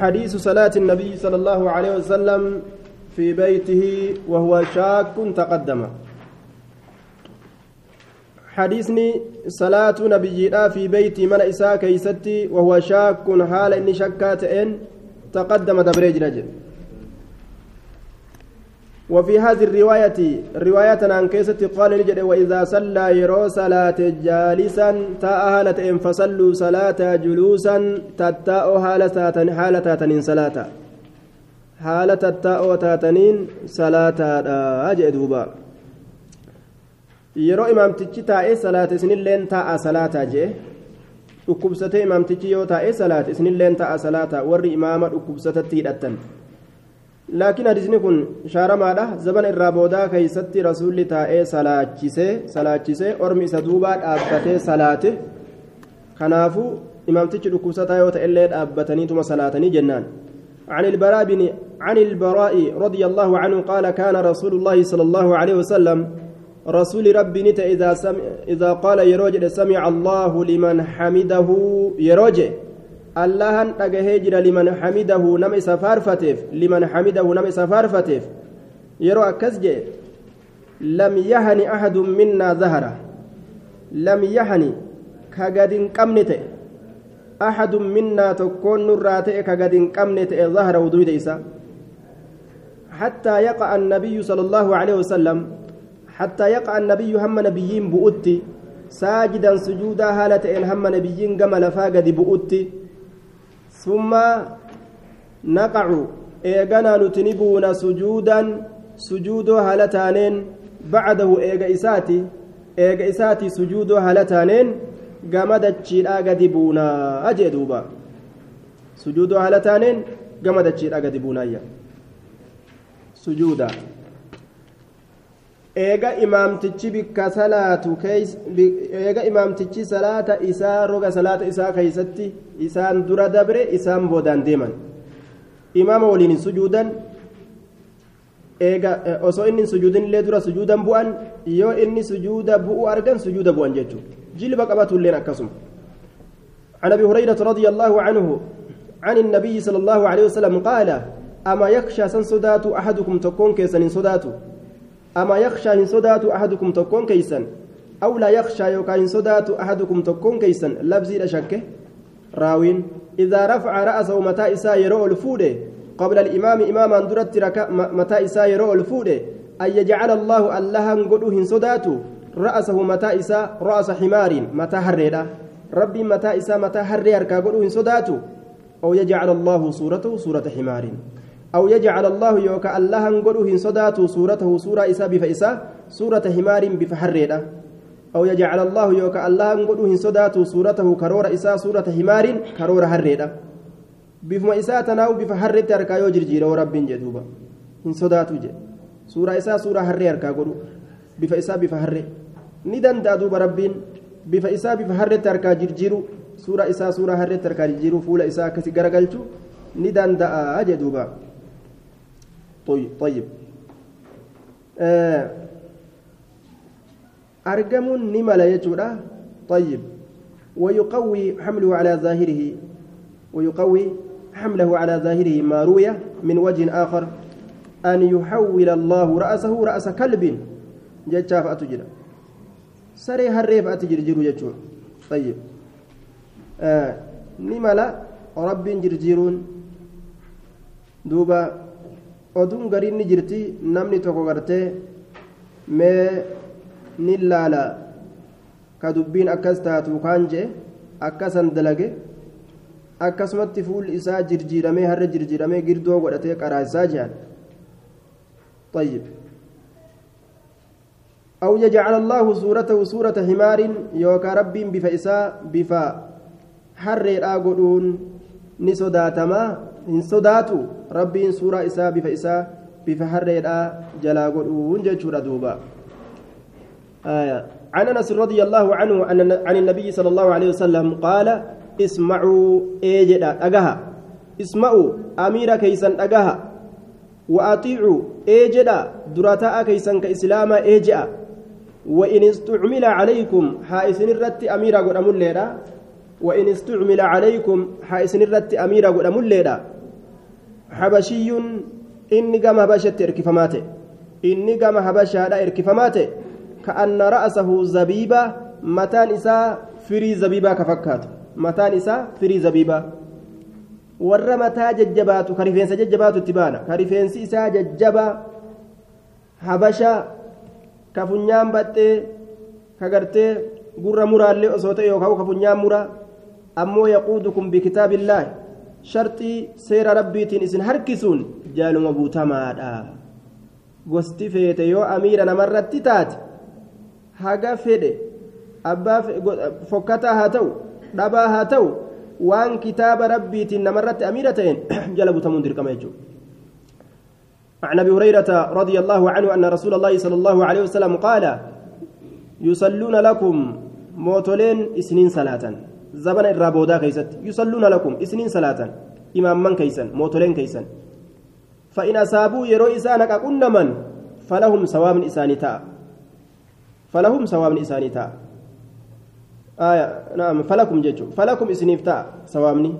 حديث صلاة النبي صلى الله عليه وسلم في بيته وهو شاك تقدم. حديثني صلاة نبينا في بيتي من إساء كيستي وهو شاك حال إني شكات إن تقدم دبريج رجل وفي هذه الرواية رواية عن كيسة قال نجد وإذا صلى يرو صلاة جالسا تأهلت إن فصلوا صلاة جلوسا تتاء حالة حالة تاتنين صلاة حالة تتاء تاتنين صلاة أجئ دوبا yeroo imaamtichi taa'ee salaate isinilleen taa'a salaataa jee dhukkubsatee imaamtichi yoo taa'ee salaate isinilleen taa'a salaataa warri imaama dhukkubsatatti hidhattan laakiin hadisni kun shaaramaadha zabana irraa boodaa keeysatti rasuulli taa'ee salaachisee salaachisee ormi isa duubaa dhaabbatee salaate kanaafuu imaamtichi dhukkubsataa yoo ta'ellee dhaabbataniituma salaatanii jennaan عن البراء بن عن البراء رضي الله عنه قال كان رسول الله صلى الله عليه وسلم رسول ربي نت إذا سمع إذا قال يروج سمع الله لمن حمده يروج allahan dhagahee jira liman hamidahu nama isa faarfateef liman hamidahu nama isa faarfateef yeroo akkas jee lam yahani ahadun minnaa zahara lam yahani ka gad hin qabne ta'e ahadun minnaa tokkoon nurraa ta'e ka gad hin qabne ta'e zahara uduyda isa حتى يقع النبي صلى الله عليه وسلم حتى يقع النبي هم نبيين بؤتي ساجدا سجودا هالة إن هم نبيين قمل فاقد بؤتي ثم نقع. إيغانا نتنبون سجودا سجود هالتانين بعده إيغا إساتي. إيغا إساتي سجود هالتانين قمد الشيء أغدي بونا أجي دوبا. سجود هالتانين قمد الشيء أغدي بونا سجودا. Eega imaamtichi bikka salaatu eega imaamtichi salaata isaa roga salaata isaa keeysatti isaan dura dabre isaan boodaan deeman imaama waliin hin sujuudan eega osoo inni hin sujuudin dura sujuudan bu'an yoo inni sujuuda bu'u argan sujuuda bu'an jechuu jilba qabatu illeen akkasuma عن ابي هريره رضي الله عنه عن النبي صلى الله عليه وسلم قال اما يخشى سن صدات احدكم تكون كيسن صداته أما يخشى إن صدات أحدكم تكون كيسا أو لا يخشى يوكا إن صدات أحدكم تكون كيسا. لبزي لشكه راوين. إذا رفع رأسه متى إسا يرو الفودة قبل الإمام إماما درت متى إسا يرو الفودة أن يجعل الله الله نقوله إن صدات رأسه متى إسا رأس حمار متى هريدا ربي متى إسا متى هرير كقوله إن صدات أو يجعل الله صورته صورة حمار. أو يجعل الله يوكا الله نقوله إن صداته صورته صورة إسا بفإسا صورة حمار بفحريدة أو يجعل الله يوكا الله نقوله إن صداته صورته كرور إسا صورة حمار كرور حريدة بفما إسا تناو بفحريدة أركا يوجرجير ورب جدوبا. إن صداته جي. صورة إسا صورة حري أركا قولو بفإسا بفحري ندن دادوب ربين. بفإسا بفحريدة أركا جرجيرو صورة إسا صورة حريدة أركا جرجيرو فول إسا كسي غرقلتو ندن دا جدوبا. طيب طيب. آه أرجم نمل يجورا طيب. ويقوي حمله على ظاهره. ويقوي حمله على ظاهره ما روي من وجه آخر. أن يحول الله رأسه رأس كلب. جتشاف أتجرى سري هريف أتجر جرو جتشون طيب. آه نمل رب جرجيرون دوبا oduun gariin ni jirti namni tokko gartee mee ni laala ka dubbiin akkas taatu kaan jee akkasan dalage akkasumatti fuul isaa jirjiiramee harra jirjiiramee girdoo godhatee qaraasaa jiran طيب أو يجعل الله صورته صورة حمار يوكا رب بفإساء بفا حر راغدون نسوداتما hin sodaatu. Rabbiin suuraa isaa bifa isaa bifa harreedhaa jalaa godhuun jechuudha duuba. عن انس رضي الله عنه عن النبي صلى الله عليه وسلم قال اسمعوا ايجدا اجها اسمعوا امير كيسن اجها واطيعوا ايجدا درتا كيسن كاسلام ايجا وان استعمل عليكم حائسن الرت امير قد اموليدا وان استعمل عليكم حائسن الرت امير قد اموليدا habashaadha erkifamaate ka'anna ra'asahu zabiiba mataan isaa firii zabiibaa ka fakkaatu mataan isaa firii zabiibaa warra mataa jajjabaatu ka rifeensa jajjabaatu itti baana ka rifeensi isaa jajjabaa habasha ka funyaan baxxee ka gartee gurra muraallee osoo ta'e yookaan ka funyaan muraa ammoo yaquudukum bikitaabillaahi rabbiitiin isin harkisuun jaaluma buutamaadha gosti feete yoo amiira namarratti taate haga fedhe abbaa fokkataa haa ta'u dhabaa haa ta'u waan kitaaba rabbiitiin namarratti amiira ta'een jala butamuun dirqama jechuudha. عن ابي هريره رضي الله عنه ان رسول الله صلى الله عليه وسلم قال يصلون لكم موتولين اسنين صلاه زمن الرابودا كيست يصلون لكم اسنين صلاه امام من كيسن موتولين كيسن فان اصابوا يرو اسانك من فلهم ثواب اسانتا فلهم ثواب اسانتا آية نعم فلكم جيتشو فلكم اسنيفتا ثوابني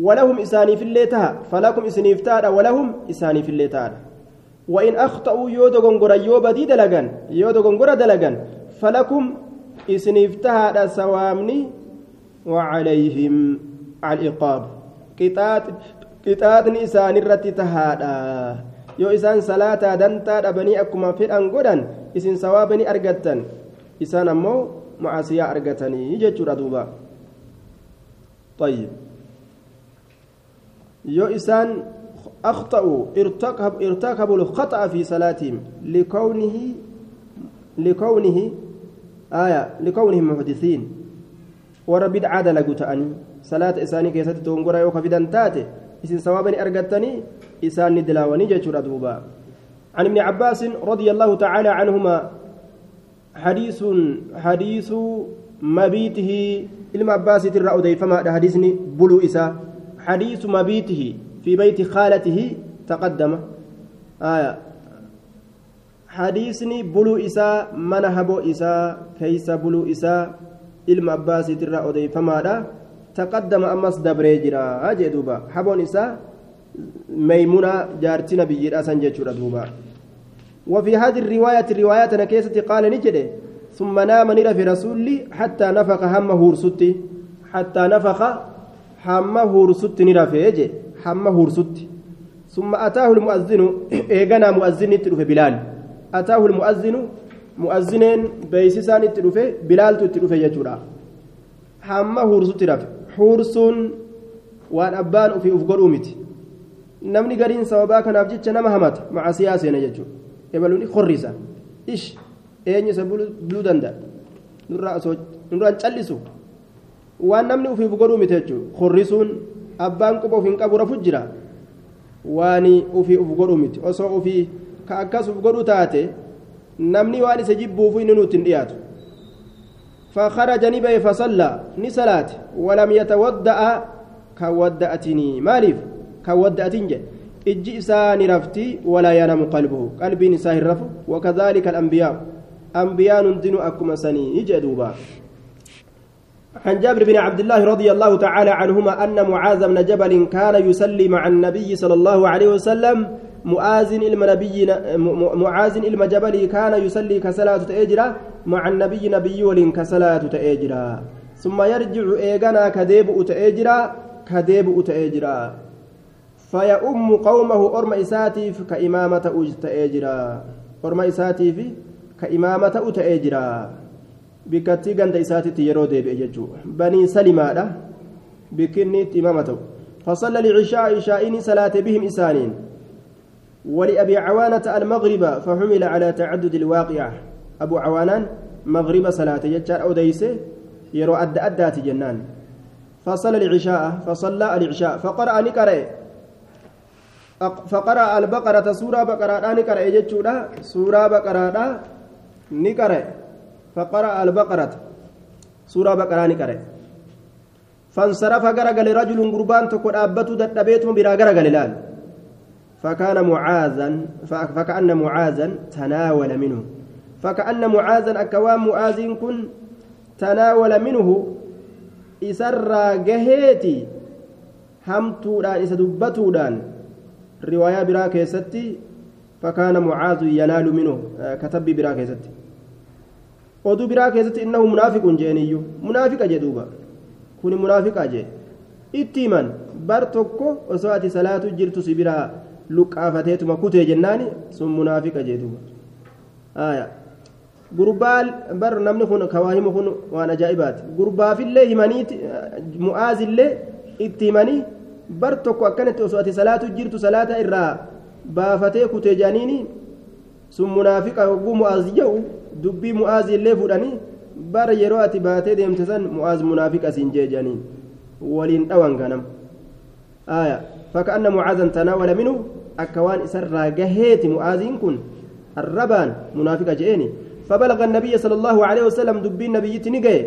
ولهم اساني في الليتا فلكم اسنيفتا ولهم اساني في الليتا وإن أخطأوا يودو غنغورا يوبدي دلغان يودو غنغورا دلغان فلكم إسنفتها سوامني وعليهم العقاب قطات قطاتني إسان الرتي تهادا yoo isaan salaataa dantaa dhabanii akkuma fedhan godhan isin sawaabanii argattan isaan ammoo macaasiyaa argatanii jechuudha duuba طيب yoo isaan أخطأوا ارتكب ارتكبوا الخطأ في صلاتهم لكونه لكونه آية لكونهم محدثين وربي عادة لقوتاني صلاة إساني كيست تونغورا يوكا في دنتاتي إسن سوابني أرقتني إساني دلاوني جاتشورا دوبا عن ابن عباس رضي الله تعالى عنهما حديث حديث مبيته ilma abbaasiitti irraa odeeffamaadha hadiisni buluu isaa hadiisu mabiitihi fi beyti khaalatihi taqaddama hadiisni buluu isaa mana haboo isaa keeysa buluu isaa ilma abbaasiitti irraa odeeffamaadha. Taqaddama ammas dabree jira jee duuba. Haboon isaa ميمونة جارتنا بيجي أسان جيتشورا دوبا وفي هذه الرواية رواية كيسة قال نجده ثم نام نرى في رسولي حتى نفخ هم هورستي حتى نفخ هم هورستي نرى في يجي هم هورستي ثم أتاه المؤذن إيغانا مؤذن تلوف بلال أتاه المؤذن مؤذنين بيسسان تلوف بلال تلوف يجورا هم هورستي رفي حورسون waan abbaan ofii uf godhuu miti namni gariin sababaa kanaaf jecha nama hamata macasiyaa seena jechuudha ebaluun horrisa ish eenyu isa buluu danda'a nurraan callisu waan namni ofiif godhuu miti jechuudha horrisuun abbaan quba ofiin qabu rafu jira waan ofii uf godhuu miti osoo ofii ka akkas uf godhuu taate namni waan isa jibbuufu inni nutti hin dhiyaatu. فخرج نبي فصلى نسلات ولم يتودأ كودأتني مالف كودأتين جي إجي إساني رفتي ولا ينام قلبه قلبي نساه الرف وكذلك الأنبياء أنبياء دين أكما سني يجدوبا عن جابر بن عبد الله رضي الله تعالى عنهما أن معاذ بن جبل كان يصلي مع النبي صلى الله عليه وسلم معاذ إلما نبي معاذ إلما جبل كان يصلي كصلاة تأجرا مع النبي نبي ولين كصلاة تأجرا ثم يرجع إيغانا كديب تأجرا كديب تأجرا فيؤم قومه أرم إساتيف كإمامة تأجرا أرم إساتيف كإمامة تأجرا بكتي غند إساتي يرو ديب بني سلمة بكني إمامة فصلى العشاء عشاءين صلاة بهم إسانين. ولأبي عوانة المغرب فحمل على تعدد الواقعة أبو عوانان مغرب صلاة يجار أو ديسة يرو أدى أدات جنان. فصلى العشاء فصلى العشاء فقرأ نقرأ فقرأ البقرة سورة بقرة نقرأ يجتشودا سورة بقرة نقرأ فقرأ البقرة سورة بقرة نقرأ فانصرف غرغل رجل قربان تكون أبته دبيتهم برا غرغل الآن فكان معاذا فكأن معاذا تناول منه فكأن معاذا أكوام معاذ كن تناول منه إسر جهيتي همتودان إسا دبتودان riwaayaa biraa keessatti فكان معاذ ينال منه كتب برا كيستي oduu biraa keessatti innahu munaafiqun jeeniyyuu munaafiqa jedhuuba kuni munaafiqa jee itti himan bar tokko osoo ati salaatu jirtu si luqqaafateetuma kutee jennaani sun munaafiqa jedhuuba gurbaa bar namni kun kawaahimu kun waan ajaa'ibaati gurbaafillee himaniiti mu'aazillee itti himanii bar tokko akkanatti osoo ati salaatu jirtu salaata irraa baafatee kutee jaaniini sun munaafiqa hogguu mu'aaz jedhu dubbii mu'aaz illee fudhanii bara yeroo ati baatee deemte san mu'aaz munaafiqa siin jee jaaniin waliin dhawan ganam aya fakkaanna mu'aazan tanaawala minu akka waan isarraa gaheeti mu'aaziin kun arrabaan munaafiqa je'eeni فبلغ النبي صلى الله عليه وسلم دبين نبي تنقي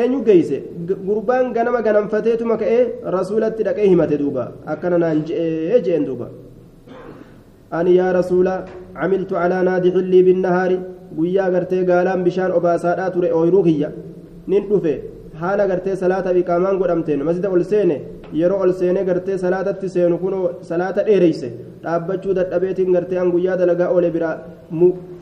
eenyu geeyse gurbaan ganama ganamfateetuma ka'ee rasuulatti dhaqee himate duuba akkana naan je'ee jeen duuba ani yaa rasuula camiltu calaa naadixin lii binnahaari guyyaa gartee gaalaan bishaan obaasaadhaa ture ooyruu kiyya nin dhufe haala gartee salaata iqaamaan godhamteen masjida ol seene yeroo ol seenee gartee salaatatti seenu kun salaata dheereyse dhaabbachuu dadhabeetiin gartee an guyyaa dalagaa oole biraa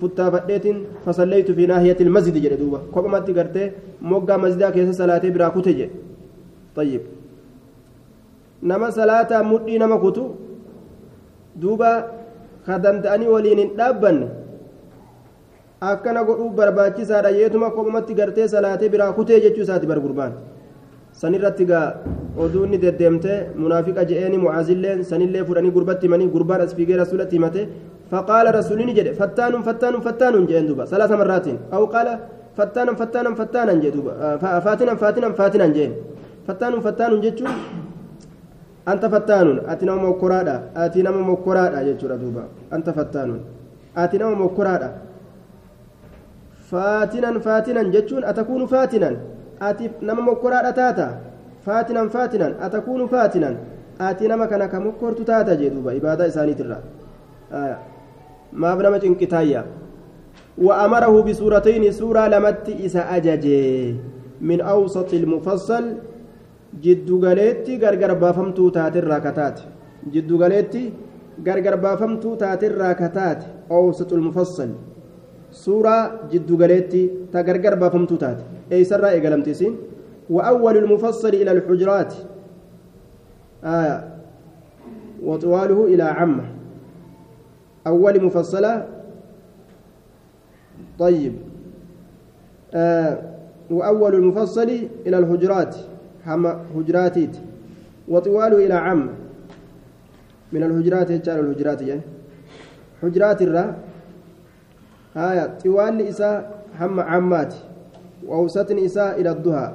futtaafadheetiin fasalleetu fi naahiyati mazidi jedhe duuba. Kophumatti gartee moggaa mazidaa keessa salaatee biraa kute jedhe. Nama salaataa mudhii nama kutu duuba ka danda'anii waliin hin dhaabbanne akkana godhuu barbaachisaadha. Yeetuma kophumatti gartee salaatee biraa kutee jechuu isaati bargurbaan sanirratti gaa oduunni deddeemtee munaafiqa je'eeni mucaazilleen sanillee fudhanii gurbatti himanii gurbaan as fiigee rasuulatti himate faqaala rasuulini jedhe fattaanun fattaanun fattaanun jeen duuba. Salaasa marraatiin aw qaala fattaanan fattaanan fattaanan jee duuba. Faatinan faatinan faatinan jeen. Fattaanun fattaanun jechuun anta fattaanun ati nama mokkoraadha ati nama mokkoraadha jechuudha duuba. Anta fattaanun ati nama mokkoraadha. Faatinan faatinan jechuun atakuunu faatinan. أتي نما مكرادا تاتا فاتنا فاتنا أتكون فاتنا أتي نما كان كمكرت تاتا جدوبا إبادة إساني ترى آه. maaf nama cinqitaayya وأمره بسورتين سورة لمت إسا أججي من أوسط المفصل جد قاليتي غرغر بافمتو تات الراكتات جد قاليتي غرغر بافمتو تات الراكتات أوسط المفصل جد قاليتي تغرغر بافمتو تات أي سرى إقلم تسين وأول المفصل إلى الحجرات آية وطواله إلى عمه أول مفصلة طيب آه وأول المفصل إلى الحجرات هم حجراتيت وطواله إلى عم من الحجرات يجعل الحجرات يعني حجرات الرا آية طوال إساء هم عمات وأوسط إساء إلى الضحى.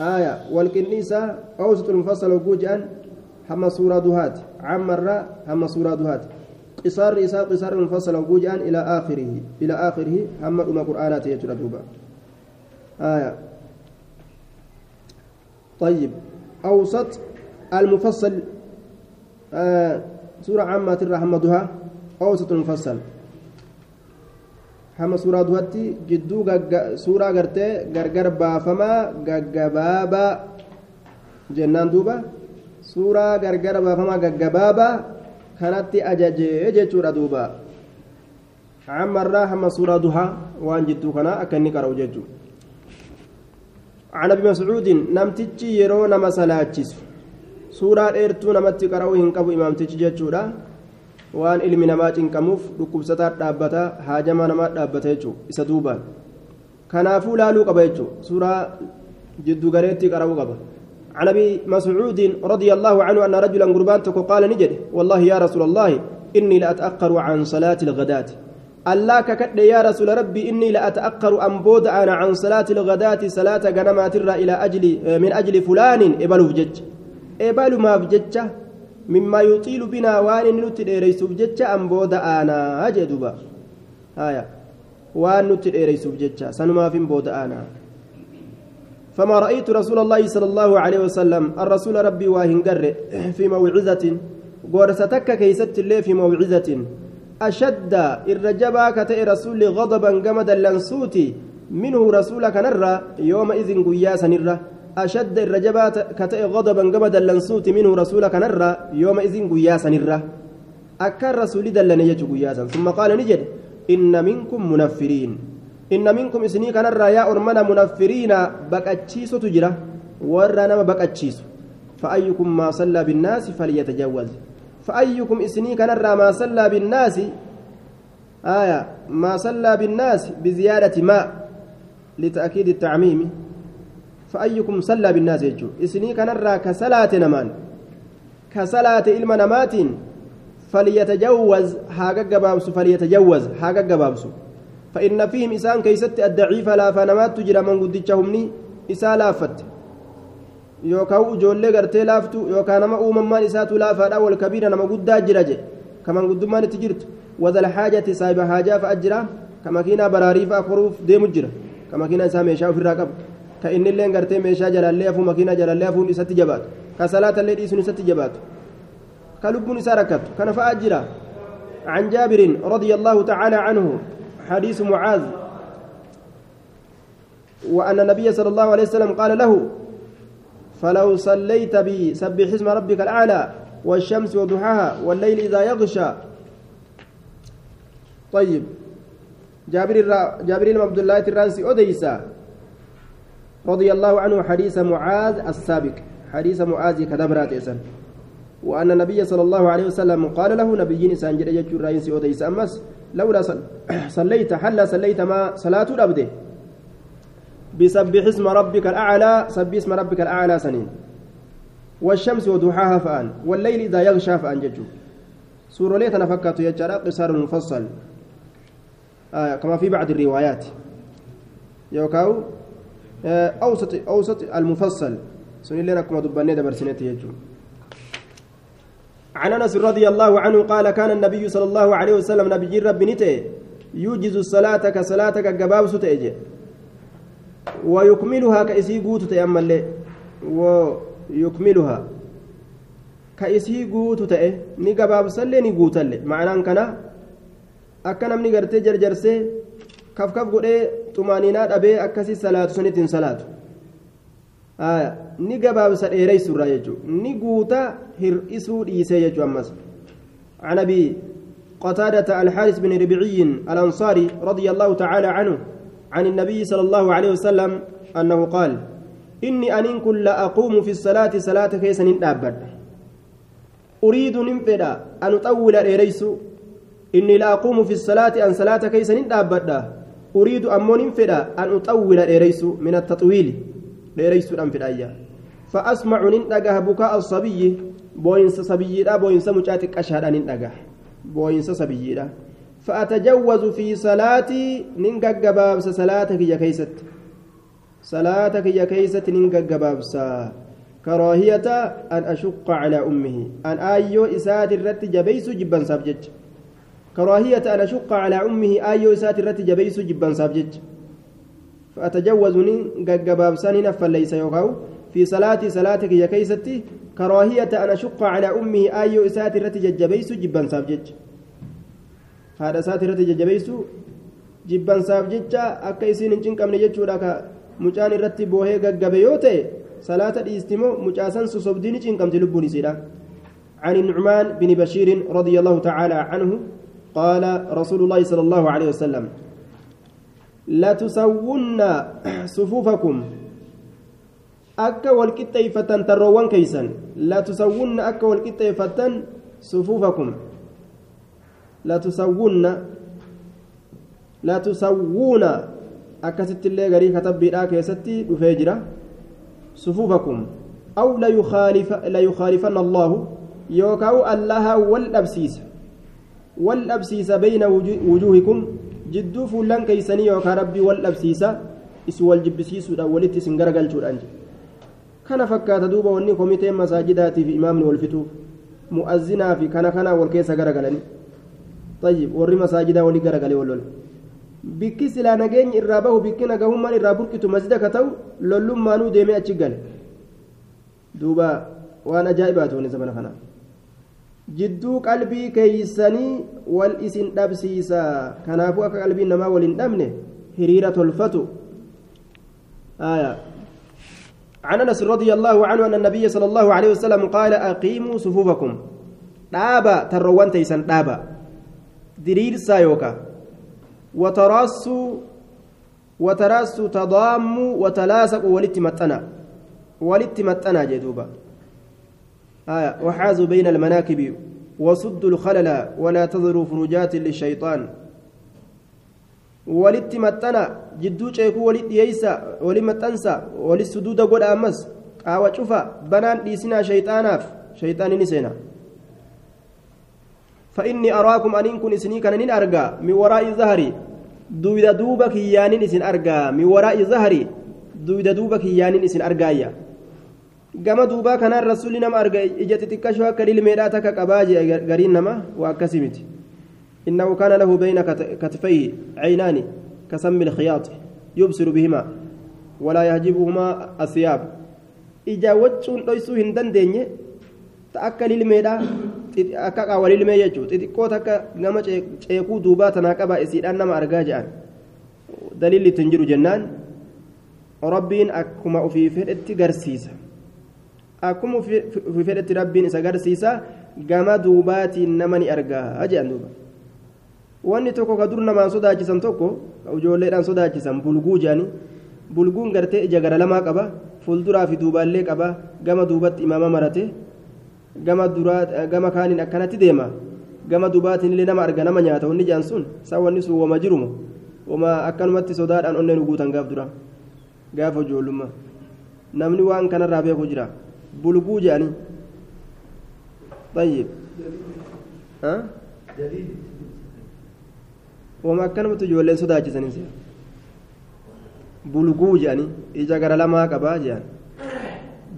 آية والكنيسة أوسط المفصل وجوجا هم سورة دهات عم الراء هم سورة دهات قصار إساء قصار منفصل وجوجأن إلى آخره إلى آخره هم أم قرآنات يجرى دوبا. آية. طيب أوسط المفصل آه سورة عامة الرحمة دها أوسط المفصل. hama suuraa duhatti jidduu suuraa gartee gargar baafamaa gaggabaabaa jennaan duuba suuraa gargar baafamaa gaggabaabaa kanatti ajajee jechuudha duuba cammarraa hamma suuraa duhaa waan jidduu kanaa akka inni qara'u jechuudha عن ابي مسعود نمتجي يرو نما سلاچس سورة ديرتو نمتي قرأو هنقبو إمام تجي جتشورا waan ilmi namaa cinqamuuf dhukkubsataa dhaabbata haajamaa namaa dhaabbata jechuudha isa duubaan. Kanaafuu laaluu qaba jechuudha suuraa jiddu galeetti qara'uu qaba. عن ابي مسعود رضي الله عنه ان رجلا قربان قال نجد والله يا رسول الله اني لاتاخر عن صلاه الغداة الله ككد يا رسول ربي اني لاتاخر ام بود أنا عن صلاه الغداة صلاه غنمات إلى أجل من أجل فلان ابلو فجج ابلو ما مما يطيل بنا وان نوتي ديريسوف ججا أم بود آنا اجدوبا هايا وان نوتي ديريسوف ججا سنما فين بود آنا. فما رأيت رسول الله صلى الله عليه وسلم الرسول ربي واهنجر في موعظة. قرستك كيست الله في موعظة. أشد الرجبا كتئ رسول غضبا جمدا لنسوتي. منه رسولك نرى يومئذ قياسا نرى. أشد الرجبات كتئ غضبا قبل دلنسوت منه رسولك نرى يوم إذن قياسا نرى. أكا رسولي دلني يجو قياسا. ثم قال نجد إن منكم منفرين. إن منكم إسني كان يا أرمنا منفرين بكتشيسو تجرى. ورانا ما بكتشيسو. فأيكم ما صلى بالناس فليتجوز. فأيكم إسني كان ما صلى بالناس آية ما صلى بالناس بزيادة ماء لتأكيد التعميم. فأيكم صلى بالناس يجو إسني كان كصلاة نمان كصلاة إلما نمات فليتجوز حاجة جبابس فليتجوز حاجة جبابس فإن فيهم إسان كيست الضعيف لا فنمات تجرى من قدتشهمني إسا لافت gartee laaftu yookaan nama uumammaan isaatu laafaadha wal kabiira nama guddaa jira je kaman guddummaan itti jirtu wadal haajati saahiba haajaa fa'a jira ka makiinaa baraarii fa'a koruuf deemu jira ka makiinaa isaa meeshaa ofirraa qabu ka inni illee gartee meeshaa jalallee hafuu makiinaa jalallee hafuun isatti jabaatu ka salaatallee dhiisuun isatti jabaatu ka lubbuun isaa rakkatu kana fa'a jira عن جابر رضي الله تعالى عنه حديث معاذ وأن النبي صلى الله عليه وسلم قال له فلو صليت بي سبح اسم ربك الأعلى والشمس وضحاها والليل إذا يغشى طيب جابر. جابر بن عبد الله الرانسي أديسا رضي الله عنه حديث معاذ السابق. حديث معاذ كدبرات إسان وأن النبي صلى الله عليه وسلم قال له نبي إنسان جرى يجور رئيس أديس أمس لولا صليت حل صليت ما صلاة الأبدي بسبح اسم ربك الأعلى سبح اسم ربك الأعلى سنين. والشمس وضحاها فأن. والليل إذا يغشى فأن ججو. سورة ليت نفكت يجرى قصار مفصل آه كما في بعض الروايات. يوكاو؟ أوسط أوسط المفصل. سنين لنا كما دبني دبرسنة يجو. عن أنس رضي الله عنه قال كان النبي صلى الله عليه وسلم نبي رب نته يوجز الصلاة كصلاتك جباب ستأجي ويكملها كإسي قوت تأمل ويكملها. كإسي قوت تأه ني جباب سلي ني قوت اللي. معناه كنا أكنا من قرتي جرجرسي كف قولي طمانينات أبي أكسي صلاة سنة صلاة آه ni gabaabsa dheereysurraa jechuun. Ni guuta hir'isuu dhiisee jechuun ammas. عن ابي قتادة الحارث بن ربيعي الانصاري رضي الله تعالى عنه عن النبي صلى الله عليه وسلم انه قال اني ان كل اقوم في الصلاة صلاة كيس ننتابد اريد ننفدا ان اطول ريس اني لا اقوم في الصلاة ان صلاة كيس ننتابد اريد امون ننفدا ان اطول ريس من التطويل dheereysuudhaan fedhaayya fa'asmacu nin dhagaha bukaa asabiyyi booyinsa sabiyyiidha booyinsa mucaa xiqqashaadha nin dhagaha booyinsa sabiyyiidha fa'atajawwazu fi salaatii nin gaggabaabsa salaata kiyya keeysatti salaata kiyya keeysatti nin gaggabaabsa karaahiyata an ashuqqa calaa ummihi an aayyoo isaati irratti jabeysu jibbansaaf jecha karaahiyata an ashuqqa calaa ummihi aayyoo isaati irratti jabeysu jibbansaaf jecha فأتجوز ججباب سنين فليس يوكاو في صلاتي صلاتك يا كيستي كراهية أن أشق على أمه آيو إساتي رتي ججبيس جبا سابجج. هذا ساتي رتي ججبيس جبا سابجج أكا يسين إنجن كم نجج لك مجان رتي بوهي ججبيوتي صلاة الاستمو مجاسن سوسبدين إنجن كم تلبوني سيدا. عن النعمان بن بشير رضي الله تعالى عنه قال رسول الله صلى الله عليه وسلم لتسون صفوفكم. أكا والكتيفة تروان كيسا لتسون أكا والكتيفة صفوفكم. لتسون لتسوون. أكا ست اللي غري كتب بلا كيستي بفجرة صفوفكم. أو لا يخالف لا يخالفن الله يوكاو الله والأبسيس. والأبسيس بين وجوهكم rabbii wal dhabsiisa isin wal jibbisiisuudhaan walitti isin garagalchuudhaan kana fakkaata duuba wanni komiteen masaajidaatiif imaamni wal fituuf mu'azzinaa fi kana kanaa wal keessa garagalanii tayyib warri masaajidaa walii garagalee wal lola bikki silaa nageenyi irraa bahu bikki nagahummaan irraa burqitu masjida ka ta'u lollummaanuu deemee achi gale duuba waan ajaa'ibaatu wani jidduu qalbii keeysanii wal isin dhabsiisa. Kanaafuu akka qalbiin namaa wal hin dhabne hiriira tolfatu. Aya. عن انس رضي الله عنه ان النبي صلى الله عليه وسلم قال اقيموا صفوفكم دابا تروان تيسن دابا ديرير سايوكا وتراسوا وتراسوا تضاموا وتلاصقوا ولتمتنا ولتمتنا جدوبا آية وحازوا بين المناكب وصدوا الخلل ولا تذروا فروجات للشيطان. walitti maxxana jidduu ceekuu walit dhiyeeysa wali maxxansa walit suduuda godha ammas qaawa cufa banaan dhiisinaa shayxaanaaf shayxaani ni seena فإني أراكم أن كن إسني كان نين أرجع من وراء ظهري دويدا دوبا كيانين إسن أرجع من وراء ظهري دويدا دوبا كيانين إسن أرجع gama duubaa kanaan rasuulli nama arga ijatti xiqqashoo akka ilmeedhaa takka qabaa jee gariin nama waa akkasii miti إنه كان له بين كتفيه عينان كسم الخياط يبصر بهما ولا يهجبهما الثياب إجا وجهون ليسو هندن ديني تأكل الميدا akka qaawwalii limee jechuudha xixiqqoo takka nama ceekuu duubaa tanaa qaba isiidhaan nama argaa jedhan daliilli ittiin jiru jennaan rabbiin akkuma ofii fedhetti garsiisa akkuma ofii fedhetti rabbiin isa garsiisa gama duubaatiin nama ni argaa. Jedhan duuba. wanni tokko ka dur namaan sodaachisan tokko ijoolleedhaan sodaachisan bulguu jedhani bulguun gartee ija gara lamaa qaba fuulduraa fi duubaallee qaba gama duubatti imaama marate gama duraa gama kaaniin akkanatti deema. Gama duubaatiin illee nama arga nama nyaata. Wanni jaan sun san wanni sun wama jirumo? Wama akkanumatti sodaadhaan onneen guutan gaaf dura. Gaafa ijoollummaa namni waan kanarraa beeku jira bulguu jedhani طيب ها wama akkanumatti ijoolleen sodaachisanis bulguu jedhani ija gara lamaa qabaa jedhan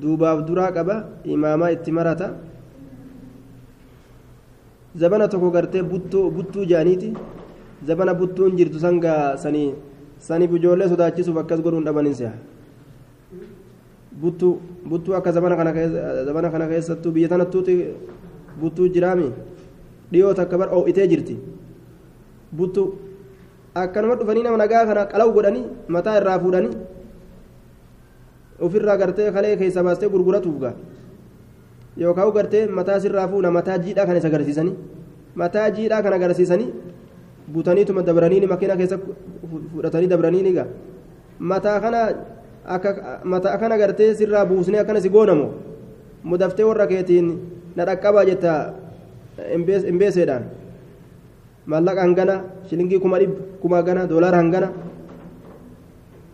duubaaf duraa qaba imaamaa itti marata zabana tokko gartee buttuu jedhaniiti zabana buttuun jirtu sangaa sanii saniif ijoollee sodaachisuuf akkas godhuun dhabanin si'a buttuu buttuu akka zabana kana keessa zabana kana keessattuu biyya tanattuuti buttuu jiraami dhiyoo takka bar oo'itee jirti. buttu akkanuma dhufanii nama nagaa kana qalawu godhanii mataa irraa fuudhanii ofirraa gartee kalee keessa baastee gurguratuuf gaa yookaan gartee mataa sirraa fuuna mataa jiidhaa kana isa agarsiisanii mataa jiidhaa kana agarsiisanii butaniituma dabranii makiina keessa fudhatanii dabranii gaa mataa kana akka mataa kana gartee sirraa buusnee akkana si goonamu. Mudaftee warra keetiin na dhaqqabaa jetta imbeeseedhaan. maallaqa hangana shilingii kuma dhibba kuma hangana doolaara hangana.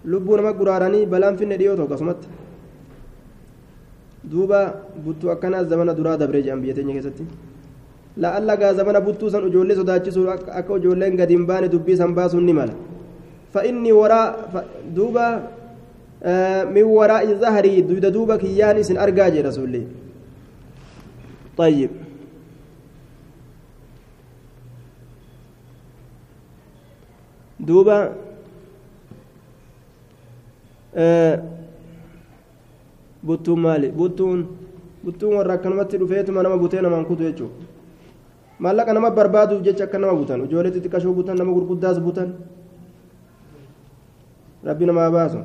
Lubbuu nama guraaranii balaan finne dhiyoo ta'u akkasumatti. Duuba buttuu akkanaas zamana duraa dabree jedhan biyya teenya keessatti. La'alla gaa zamana buttuu san ijoollee sodaachisuu akka ijoolleen gadi hin baane dubbii san baasuun ni mala. Fa'inni waraa duuba waraa'i zaharii duyda duuba kiyyaan isin argaa jee rasuulli طيب duuba buttuun maali buttuun buttuun warra akkanumatti dhufeetuma nama butee namaan kutu jechuudha maallaqa nama barbaaduuf jecha akka nama butan ijoollee xixiqqashoo butan nama gurguddaas butan rabbi namaa baasu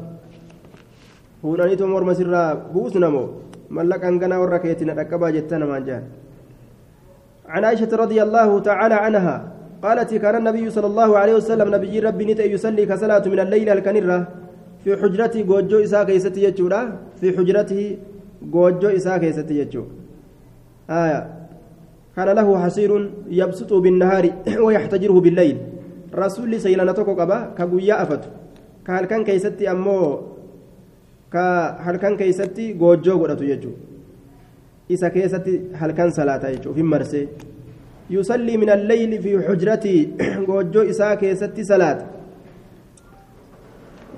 fuudhaniituma morma sirraa buusnamoo maallaqa hanganaa warra keetina dhaqqabaa jetta namaan jaan. عن عائشة رضي الله تعالى عنها قالت كان النبي صلى الله عليه وسلم نبي ربي نت يصلي كصلاة من الليل الكنرة في حجرته جوجو إساء كيستي يجورا في حجرته جوجو إساء كيستي يجو آية كان له حصير يبسط بالنهار ويحتجره بالليل رسول سيلنا توكو قبا كغويا أفت كهلكن كيستي أمو كهلكن كيستي جوجو قدتو يجو إساء كيستي هلكن صلاة يجو في مرسي يصلي من الليل في حجرتي جوجو إساء كيستي صلاة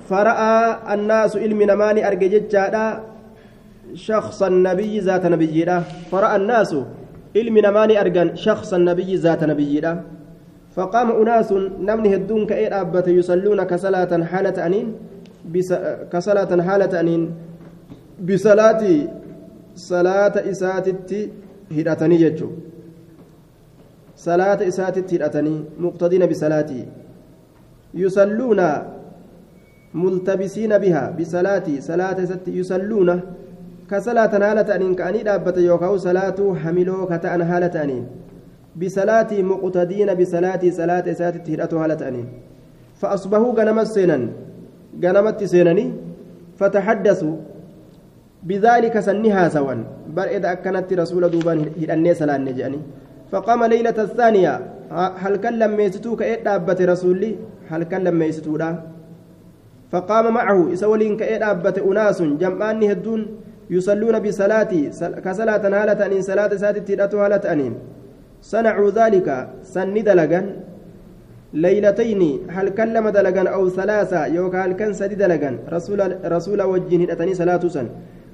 فرأى الناس علم نماني أرججت شخص النبي ذات نبي فرأى الناس علم نماني أرجن شخص النبي ذات نبي فقام أناس نمني هدون كأير أبت يصلون كصلاة حالة أنين بس كصلاة حالة أنين بصلاة صلاة إساتتي هدأتني جتشو صلاة إساتتي هدأتني مقتدين بصلاتي. يصلون ملتبسين بها بصلاة صلاة ست يصلون كصلاة هالة أنين كأني دابة يوكاو صلاة حملو كتأن هالة أنين بصلاة مقتدين بصلاة صلاة سات تهرأت هالة أنين فأصبحوا غنمت سينا غنمت سينني فتحدثوا بذلك سنها سوا بل إذا أكنت رسول دوبان هدأني سلان نجاني فقام ليلة الثانية هل كلم ميستو كإيه دابة رسولي هل كلم ميستو فقام معه إسولين كإيه دابة أناس جمعاني هدون يصلون بصلاتي كصلاة هالة أنين صلاة ساتي تيراتو هالة أنين صنعوا ذلك سن دلقا ليلتين هل كلم دلقا أو ثلاثة؟ يوكا هل كان سدي دلقا رسول رسول وجه أتني صلاة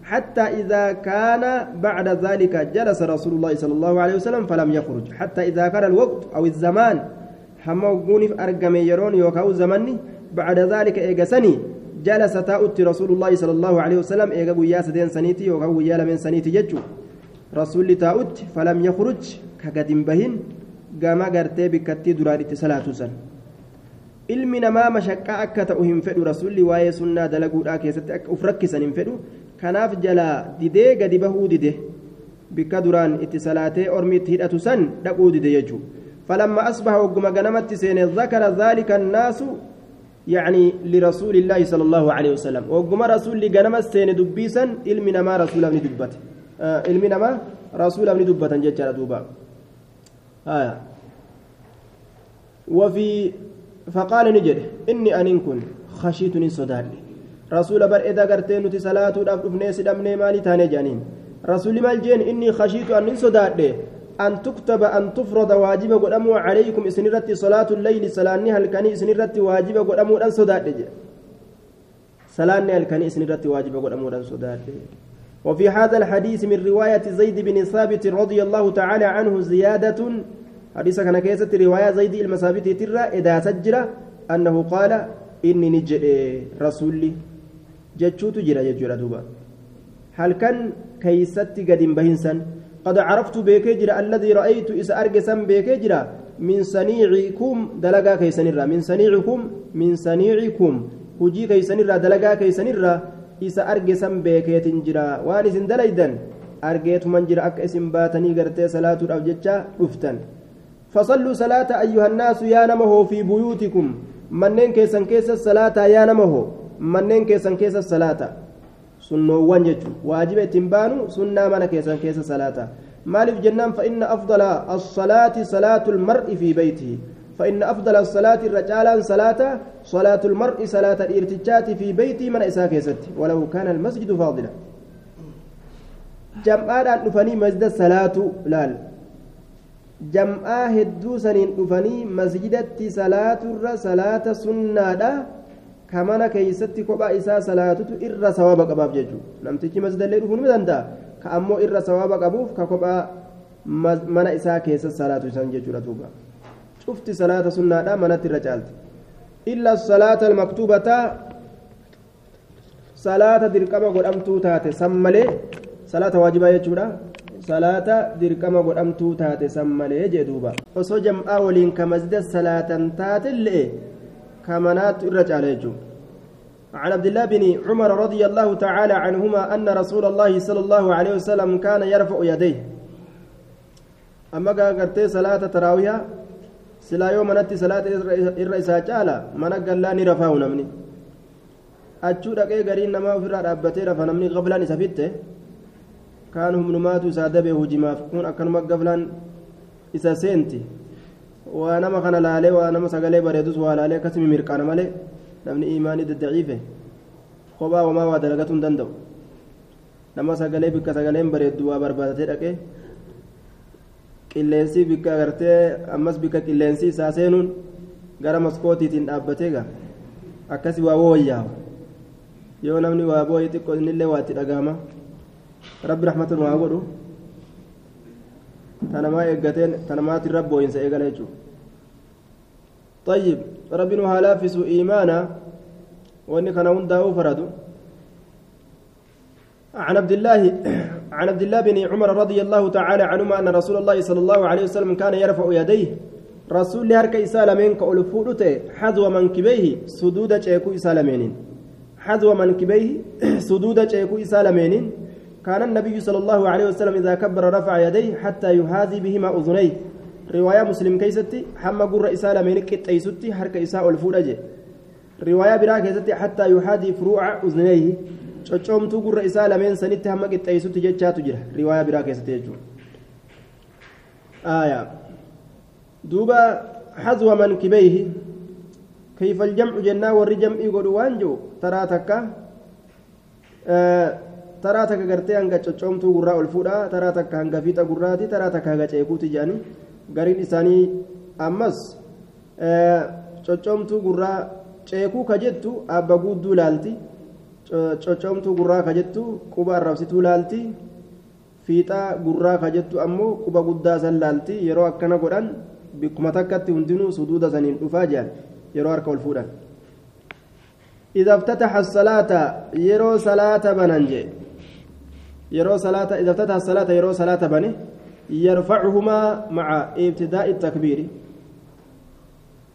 حتى إذا كان بعد ذلك جلس رسول الله صلى الله عليه وسلم فلم يخرج. حتى إذا كان الوقت أو الزمان حمو قوني أرقم يرون يوكاو زمني بعد ذلك إيقسني جلس تاؤت رسول الله صلى الله عليه وسلم إيقا قويا سدين سنيتي يوكاو قويا لمن سنيتي ججو. رسول تاؤت فلم يخرج كقد بهن قام قرتي بكتي دراري صلاة سن ilmi namaa mashaqqaa akka ta'u hin fedhu rasuulli waa'ee sunnaa dalaguudhaa keessatti akka uf rakkisan hin fedhu kanaaf jalaa didee gadi bahuu dide bikka duraan itti salaatee ormi itti hidhatu san dhaquu dide jechuudha فلما أصبح وقم جنمت سين ذكر ذلك الناس يعني لرسول الله صلى الله عليه وسلم وقم رسول جنمت سين دبيسا علمنا ما رسول ابن دبت آه علمنا رسول ابن دبت جتر دوبا آه وفي فقال نجد إني أن كن خشيتني صداني. رسول بر إذا قرتين نتي صلاة أبني سدمني مالي تاني جانين. رسول مال جين إني خشيت أن صداني. أن تكتب أن تفرض واجب قدامو عليكم إسنرتي صلاة الليل سلاني هل كان إسنرتي واجب قدامو أن صداني. سلاني هل كان إسنرتي واجب قدامو أن صداني. وفي هذا الحديث من رواية زيد بن ثابت رضي الله تعالى عنه زيادة. حديث كان كيسة رواية زيد المسابت ترى إذا سجل أنه قال إني نجد رسولي. جتشوت جرى جرى دوبا. هل كان كيستي قد بهنسا قد عرفت بكجرة الذي رأيت إذا أرجسا بكجرة من صنيعكم دلقا كيسنرا. من صنيعكم من صنيعكم. هجي كيسنرا دلقا كيسنرا. أرجسا بكيت جرى وان إذن دليدا أرجيت من جرى أك اسم باتني قرتي صلاة أو جتشا رفتن فصلوا صلاة أيها الناس يا نمه في بيوتكم منين كيسن كيس الصلاة يا نمه منين كيسن كيس الصلاة سنوان جتشو واجب اتنبانو سنة من كيسن كيس الصلاة مالف جنان فإن أفضل الصلاة صلاة المرء في بيته فإن أفضل الصلاة الرجال صلاة صلاة المرء صلاة الارتجات في بيته من إساء كيست ولو كان المسجد فاضلا جمعان أن مسجد الصلاة لال dhufanii masjidatti salaaturra salaata sunnaadha ka mana keeysatti kophaa isaa salaatutu irra sawaaba qabaaf jechuudha namtichi masjidallee dhufuu ni danda'a ka ammoo irra sawaaba qabuuf ka kophaa mana isaa keessa salaatu isan jechuudha duuba cufti salaata sunnaadha manatti irra caalti illa salaata almaktuubata salaata dirqama godhamtuu taate san malee salaata waajibaa jechuudha salaata dirqama godhamtuu taate san malee jee duuba osoo jam'aa waliin ka masjida salaatan taatellee كمنات الرجال يجو عن عبد الله بن عمر رضي الله تعالى عنهما أن رسول الله صلى الله عليه وسلم كان يرفع يديه أما قرتي صلاة تراويها سلا يوم نتي صلاة الرئيسة جالا من قال لا نرفعه نمني أجو دقي قرين نما في رابطي رفع نمني قبلا نسفته كان هم نماتوا سادبه هجماف كون أكنما قبلا إسا سينتي waa nama kana laalee waa nama sagalee bareedus waa laalee akkasumi mirqaana malee namni imaanii daddaciife kophaa homaa waa dalagatu hin danda'u nama sagalee bikka sagaleen bareeddu waa barbaadatee dhaqee qilleensi bikka agartee ammas bikka qilleensi isaa seenuun gara maskootiitiin dhaabbatee gaa akkasi waa wooyyaawa yoo namni waa booyi xiqqoo innillee waa itti dhagahama rabbi raxmatan waa godhu tanamaa eeggateen tanamaatiin rabbooyinsa eegala jechuudha طيب ربنا هلافس إيمانا وإن كان عنده فرد عن عبد الله عن عبد الله بن عمر رضي الله تعالى عنهما أن رسول الله صلى الله عليه وسلم كان يرفع يديه. ol fuudhu ta'e hadwa mankibeyhi suduuda ceekuu isaa lameeniin hadwa mankibeyhi suduuda ceekuu isaa lameeniin كان النبي صلى الله عليه وسلم إذا كبر رفع يديه حتى يهادي بهما أذنيه. رواية مسلم كيستي حما قر إسالة من كتيستي حرك إساء الفورج رواية برا كيستي حتى يهادي فروع أذنيه. cocoomtuu gurra isaa lameen sanitti hamma qixxeessutti jechaatu jira riwaayaa biraa keessatti jechuudha aayaa duuba hazwa mankibeyhi كيف الجمع جنا ور جمع يقول وانجو ترى تكا ترى تكا غرتي انغا چچومتو غرا الفودا ترى تكا انغا فيتا غراتي ترى تكا غا چيكوتي جاني غرين اساني امس چچومتو غرا ceekuu ka jettu abba guudduu laalti coccomtuu gurraa ka jettu quba arrabsituu laalti fiixaa gurraa ka jettu ammoo quba guddaa san laalti yeroo akkana godhan bikkuma takkatti hundinuu suduuda saniin dhufaa jedhan yeroo harka ol fuudhan إذا افتتح الصلاة يرو صلاة بننجي يرو صلاة إذا افتتح الصلاة يرو صلاة بني يرفعهما مع ابتداء التكبير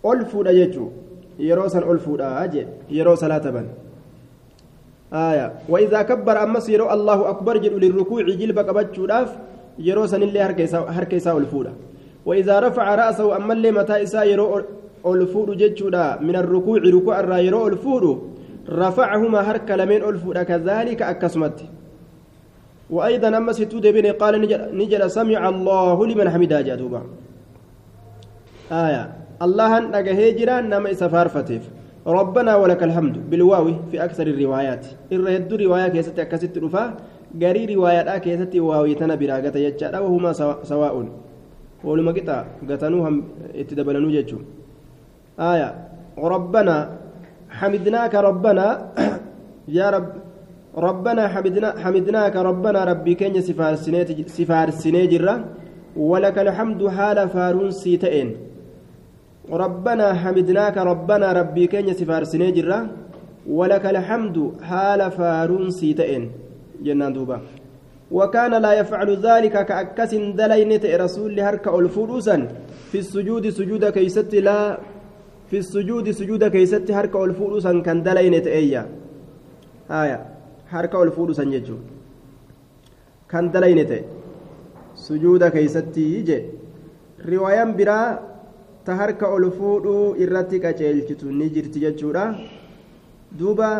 ألفو يجو يرو سن ألفو أجي يرو صلاة بني آية. وإذا كبر أمس يرو الله أكبر جل للركوع جلب قبتشوداف يرو سن اللي هركيسا الفودا وإذا رفع رأسه أما اللي متى إسا يرو الفود جتشودا من الركوع ركوع الرا يرو الفود رفعهما هرك لمن الفود كذلك أكسمت. وأيضا أما ستود بن قال نجل, سمع الله لمن حمدا جدوبا آية. الله نجهي جيران نما إسفار فتيف. ربنا ولك الحمد بالواو في أكثر الروايات. الرهد رواية كيست أكست رفا غري روايات كيست واوي تنا براغة يجعل وهما سواء ولما قطع قتنوهم اتدبلنوا جيتشو. آية ربنا حمدناك ربنا يا رب ربنا حمدنا حمدناك ربنا ربي كين سفار السنيجرة ولك الحمد حال فارون سيتين ربنا حمدناك ربنا ربي كين سفار السنيجرة ولك الحمد حال فارون سيتين جنان دوبا. وكان لا يفعل ذلك كأكس دلينة رسول هرك الفروسا في السجود سجود كيست لا في السجود سجود كيست هرك الفروسا كان دلينة أيا آية. هرك الفروسا يجو كان دلينة سجود كيست يجي رواية برا تهرك الفرو إرتك أجلتو نجرت يجورا دوبا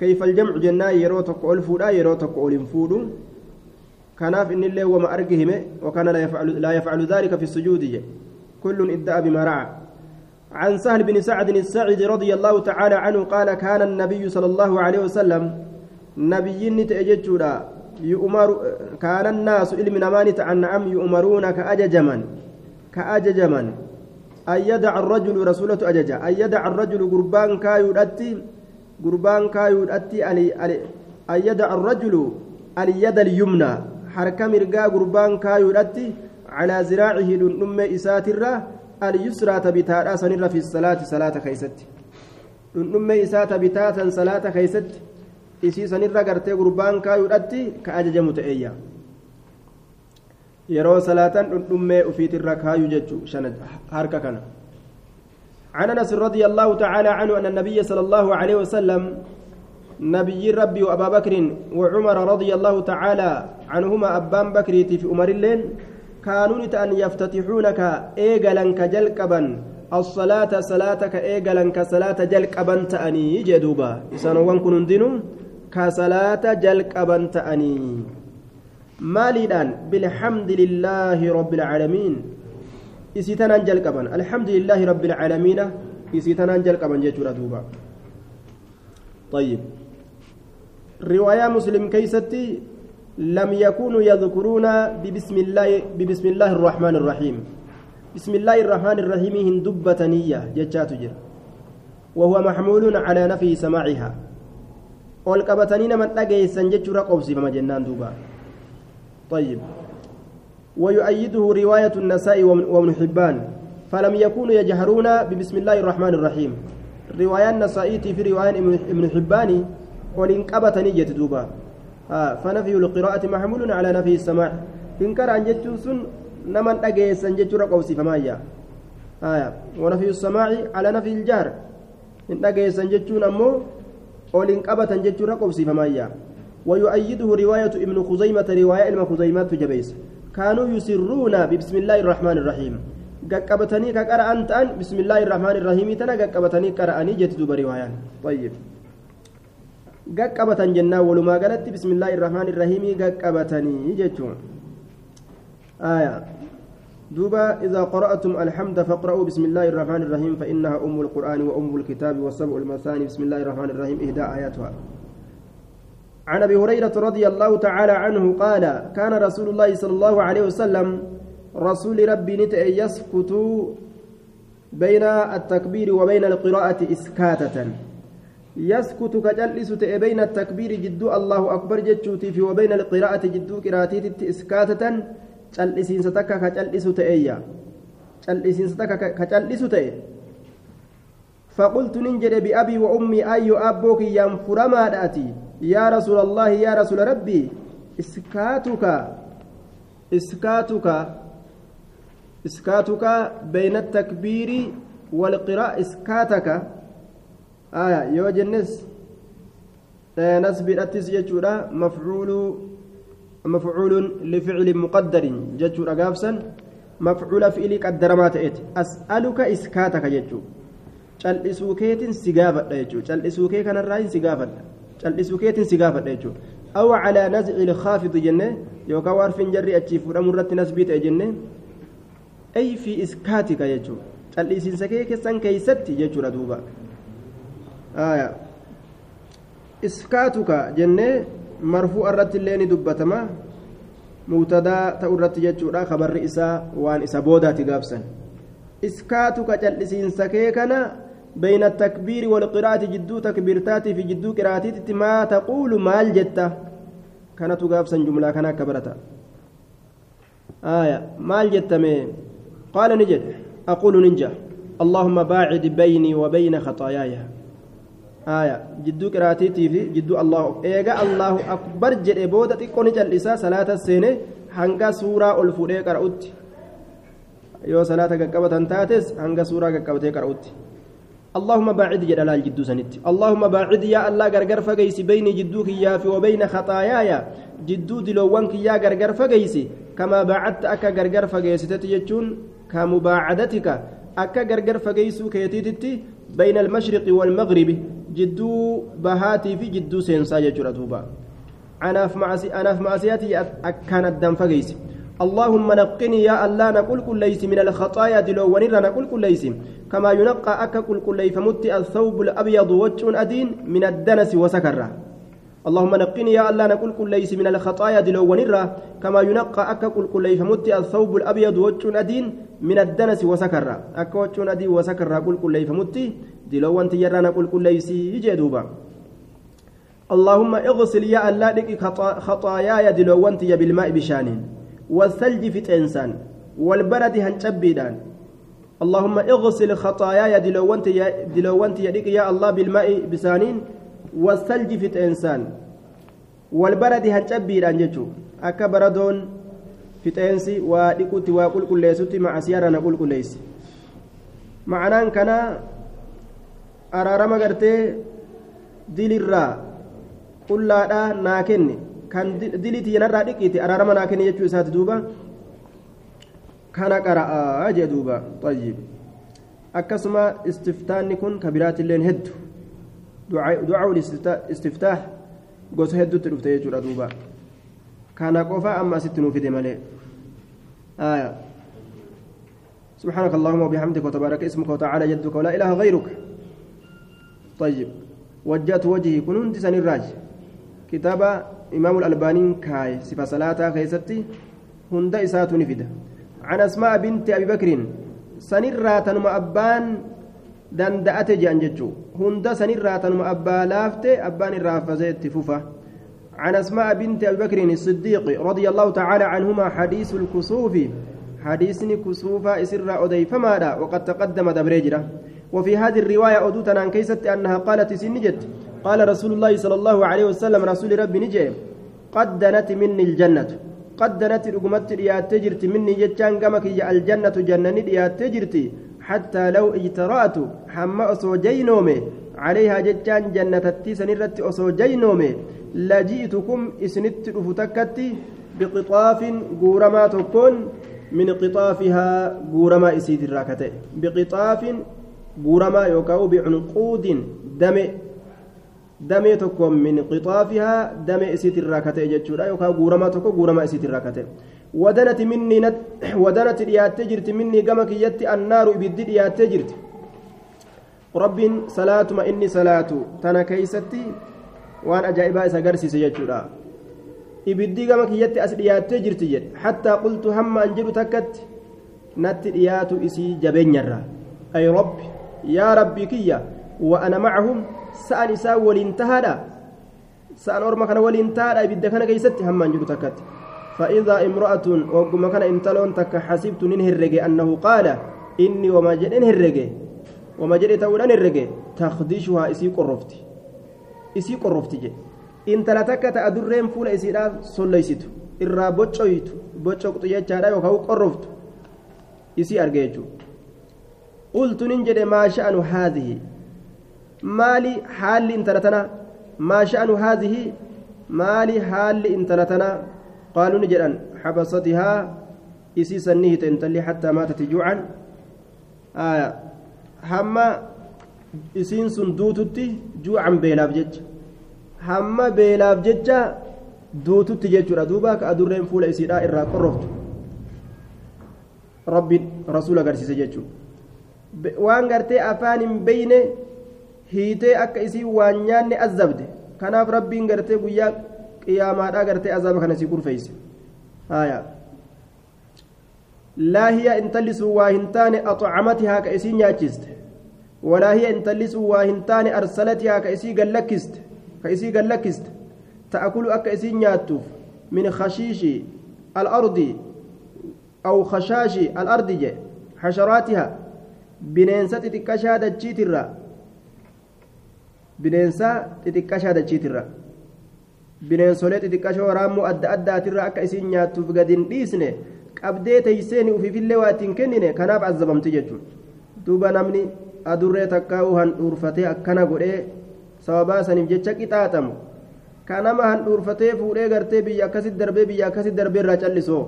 كيف الجمع جنا يرو تقول الفورا يرو تقول الفورو كناف إن الله وما أرجهم وكان لا يفعل لا يفعل ذلك في السجود كل ادعى بما رعى عن سهل بن سعد الساعدي رضي الله تعالى عنه قال كان النبي صلى الله عليه وسلم نبي تأججودا يؤمر كان الناس علم نمانة عن نعم يؤمرون كأججما كأججما أن يدع الرجل رسولة أججا. أن يدع الرجل قربان كايو أتي قربان كايو أتي أن يدع الرجل اليد اليمنى. حركة مرقا قربان كايودتي على زراعه لنم إساترة اليسرى تبتاتا سنرة في الصلاة صلاة خيست. لنم إسات بتاتا صلاة خيست. إسي سنرة قرتي قربان كايودتي كأجج متأيا يرو صلاة لنم أفيت الركايو ججو شند حركة كان عن أنس رضي الله تعالى عنه أن النبي صلى الله عليه وسلم نبي ربي وأبا بكر وعمر رضي الله تعالى عنهما أبان بكر في أمر اللين كانوا أن يفتتحونك إيجلا كجلقبا الصلاة صلاتك إيجلا كصلاة جلقبا تأني جدوبا إسانوان كنون دينو كصلاة جلقبا تأني مالدان بالحمد لله رب العالمين. إسيتنا جلقبا الحمد لله رب العالمين. إسيتنا جلقبا جيتورا دوبا. طيب. رواية مسلم كيستي لم يكونوا يذكرون ببسم الله ببسم الله الرحمن الرحيم. بسم الله الرحمن الرحيم هندبة نية. جتشات وهو محمول على نفي سماعها. والقبتنين من أجي سنجت رقب سيما جنان دوبا. طيب. ويؤيده رواية النساء وابن حبان. فلم يكونوا يجهرون ببسم الله الرحمن الرحيم. رواية النسائي في رواية ابن حبان ولين قبتني جت دوبا. آه فنفي القراءة محمول على نفي السماع. إن كان عن جتون سن نمن أجيسن جتورا قوسي فمايا. آية ونفي السماع على نفي الجار إن أجيسا جتشون أمو أولين قبة جتشون رقبسي فمايا. ويؤيده رواية ابن خزيمة رواية ابن خزيمة جبيس كانوا يسرون ببسم الله الرحمن الرحيم qaqqabatanii ka qara'an ta'an bismillaahi irrahmaani irrahiimii tana qaqqabatanii qara'anii jetti duba riwaayaan tayyib qaqqabatan jennaan walumaa galatti bismillaahi irrahmaani irrahiimii qaqqabatanii jechuun آية دوبا إذا قرأتم الحمد فاقرأوا بسم الله الرحمن الرحيم فإنها أم القرآن وأم الكتاب والسبع المثاني بسم الله الرحمن الرحيم إهداء آياتها عن أبي هريرة رضي الله تعالى عنه قال كان رسول الله صلى الله عليه وسلم رسول ربي نتأ يسكت بين التكبير وبين القراءة إسكاتة. يسكت كجلس بين التكبير جدو الله أكبر جتشوتي وبين القراءة جدو قراءتي إسكاتة. جلسين ستكا كجلس تأيا جلسين ستكا كجلس تأيا فقلت ننجد بأبي وأمي أي أبوك ينفرما دأتي؟ يا رسول الله يا رسول ربي إسكاتك إسكاتك إسكاتك بين التكبير والقراءة إسكاتك. آية يو جنس. نسب الأتس يجورا مفعول مفعول لفعل مقدر ججورا قابسا مفعول فعل قدر ما تأتي. أسألك إسكاتك ججو cal'isuu keetin si gaafadha jechuudha cal'isuu kee kanarraa gaafadha cal'isuu keetin si gaafadha jechuudha aw calaa nazci ilkaafidi jenne yookaan warfin jarri achii fudhamu irratti nasbii ta'e jenne ay fi iskaatika jechuudha cal'isiinsa kee keessan keeysatti jechuudha duuba iskaatuka jennee marfuu irratti illee ni dubbatama mubtadaa ta'u irratti jechuudha kabarri isaa waan isa boodaati gaabsan iskaatuka cal'isiinsa kee kana بين التكبير والقراءة جدو تكبيرتاتي في جدو قراءتي ما تقول مال جتة كانت غافسا جملة كان كبرتا. آية مال جتة قال نجد أقول ننجح اللهم باعد بيني وبين خطاياي. آية جدو قراءتي في جدو الله إيجا الله أكبر جد بودة تكون جلسة صلاة السنة هنگا سورة الفوري قرأت yoo salaata qaqqabatan taates hanga suuraa qaqqabatee qara'utti اللهم باعد جد على الجدو سنت اللهم باعد يا الله غرغر فغيس بين جدوك يا في وبين خطاياي جدو دلوانك يا غرغر فغيس كما باعدت اكا غرغر فغيس تتيجون كمباعدتك اكا غرغر فغيسو كيتيتي بين المشرق والمغرب جدو بهاتي في جدو سينسا في معصي أنا في معصيتي اكانت دم فغيس اللهم نقني يا الله نقول كل ليس من الخطايا دلو ونرى نقول كل ليس كما ينقى أكا كل كل فمت الثوب الأبيض وجه أدين من الدنس وسكرة اللهم نقني يا الله نقول كل ليس من الخطايا دلو ونرى كما ينقى أكا كل كل فمت الثوب الأبيض وجه أدين من الدنس وسكرة أكا وجه أدين وسكرة كل كل فمت دلو وانت يرى نقول كل ليس يجدوبا اللهم اغسل يا الله خطاياي دلو وانت بالماء بشانين والثلج في تنسان والبرد هنشبيدان. اللهم اغسل خطاياي دلوانت يا دلوانت يديك يا الله بالماء بسانين والثلج في تنسان. والبرد هنشبيدان جتو أكا بردون في تنسي وديكوتي وقل كل ليسوتي مع سيارة نقول كل ليس معناه كان قرتي ديل الرا قل لا ناكني. Kan dilitii yanarraa dhiqiiti araarama naa kenni jechuu isaati duuba kana qara'aa jee duuba tayyib akkasuma istiftaanni kun ka biraatilleen heddu ducaa'ul istiftaax gosa hedduutti dhufte jechuudha duuba kana qofa amma asitti nuu fide malee آية سبحانك اللهم وبحمدك وتبارك اسمك وتعالى جدك ولا إله غيرك طيب وجهت وجهي كنت سن الراج كتاب إمام الألباني كاي صفة صلاة خيستي هند إسات نفده عن أسماء بنت أبي بكر سنرات أبان دندأت جانجتشو هند سنرات أبا لافت أبان الرافزت فوفا. عن أسماء بنت أبي بكر الصديق رضي الله تعالى عنهما حديث الكسوف. حديثني كسوفا إسر أدي فماذا وقد تقدم دبريجرة وفي هذه الرواية أدوتنا كيست أنها قالت سنجت. قال رسول الله صلى الله عليه وسلم رسول ربي نجي قد دنت مني الجنة. قد دنت رقمت ريات تجرت مني جتان قمك الجنة جنني ريات تجرتي حتى لو اجترأت حما أصو جينومي. عليها جتان جنتتي سنرت أصو جينومي. لجئتكم إسنت رفتكتي بقطاف قورما تكون من قطافها قورما إسيد الراكتة. بقطاف قورما يوكاو بعنقود دم damee tokko min qixaafihaa damee isiit irraa katee jechuudha. Yookaan guuramaa tokko guuramaa isiit irraa katee. Wadanati minni wadanati dhiyaattee jirti. Minni gama kiyyatti annaaru ibiddi dhiyaattee jirti. Rabbiin salaatuma inni salaatu tana keeysatti waan ajaa'ibaa isa agarsiise jechuudha. Ibiddi gama kiyyatti as dhiyaattee jirti jedhe. Hattaa qultu hamma an jedhu takkatti natti dhiyaatu isii jabeenyarraa ay rabbi yaa rabbii kiyya sa'an isaa waliin tahaadha sa'an orma kana waliin tahaadha ibidda kana keeysatti hammaan jiru takkatti فإذا امرأة وقم كان انتلون تك حسبت نن هرجي أنه قال إني وما جدن هرجي وما جدي تولن هرجي تخدشها إسي قرفتي. إسي قرفتي جي إن تلتك تأدرين فول إسي لا صليست إرى بوتشويت بوتشوكت يجارا وكاو قرفت إسي أرجيجو. قلت ننجد ما شأن هذه. Maali haalli intala tana maa sha'anu haadhihi maali haalli intala tana qaaluu ni jedhan xabasatihaa isii sanni hite intalli hattaa maatati juucan hamma isiin sun duututti juucan beelaaf jecha hamma beelaaf jecha duututti jechuudha duuba ka adurreen fuula isiidhaa irraa qorroftu rabbiin rasuula agarsiise jechuudha waan gartee afaan hin beyne hiitee akka isii waan nyaanne azabde kanaaf rabbiin gartee guyyaa qiyaamaadhaa gartee azaba kana isii kurfeeyse laa hiya intalli sun waa hin taane axcamatihaa ka isii nyaachiste walaa hiya intalli sun waa hin taane arsalatihaa ka isii gallakkiste ka isii gallakkiste ta'akulu akka isii nyaattuuf min khashiishi alardi aw khashaashi alardi je xasharaatiha bineensa xixiqqashaa dachiitirraa bineensa xixiqqashaa dachiitirra bineensolee xixiqqashoo raammoo adda addaatirra akka isiin nyaattuuf gadi hin dhiisne qabdee teeyseeni ufiifillee waa ittiin kennine kanaaf azabamti jechuudha. Duuba namni adurree takkaa'uu handhuurfatee akkana godhee sababaa saniif jecha qixaaxamu. Ka nama handhuurfatee fuudhee gartee biyya akkasit darbee biyya akkasit darbee irraa callisoo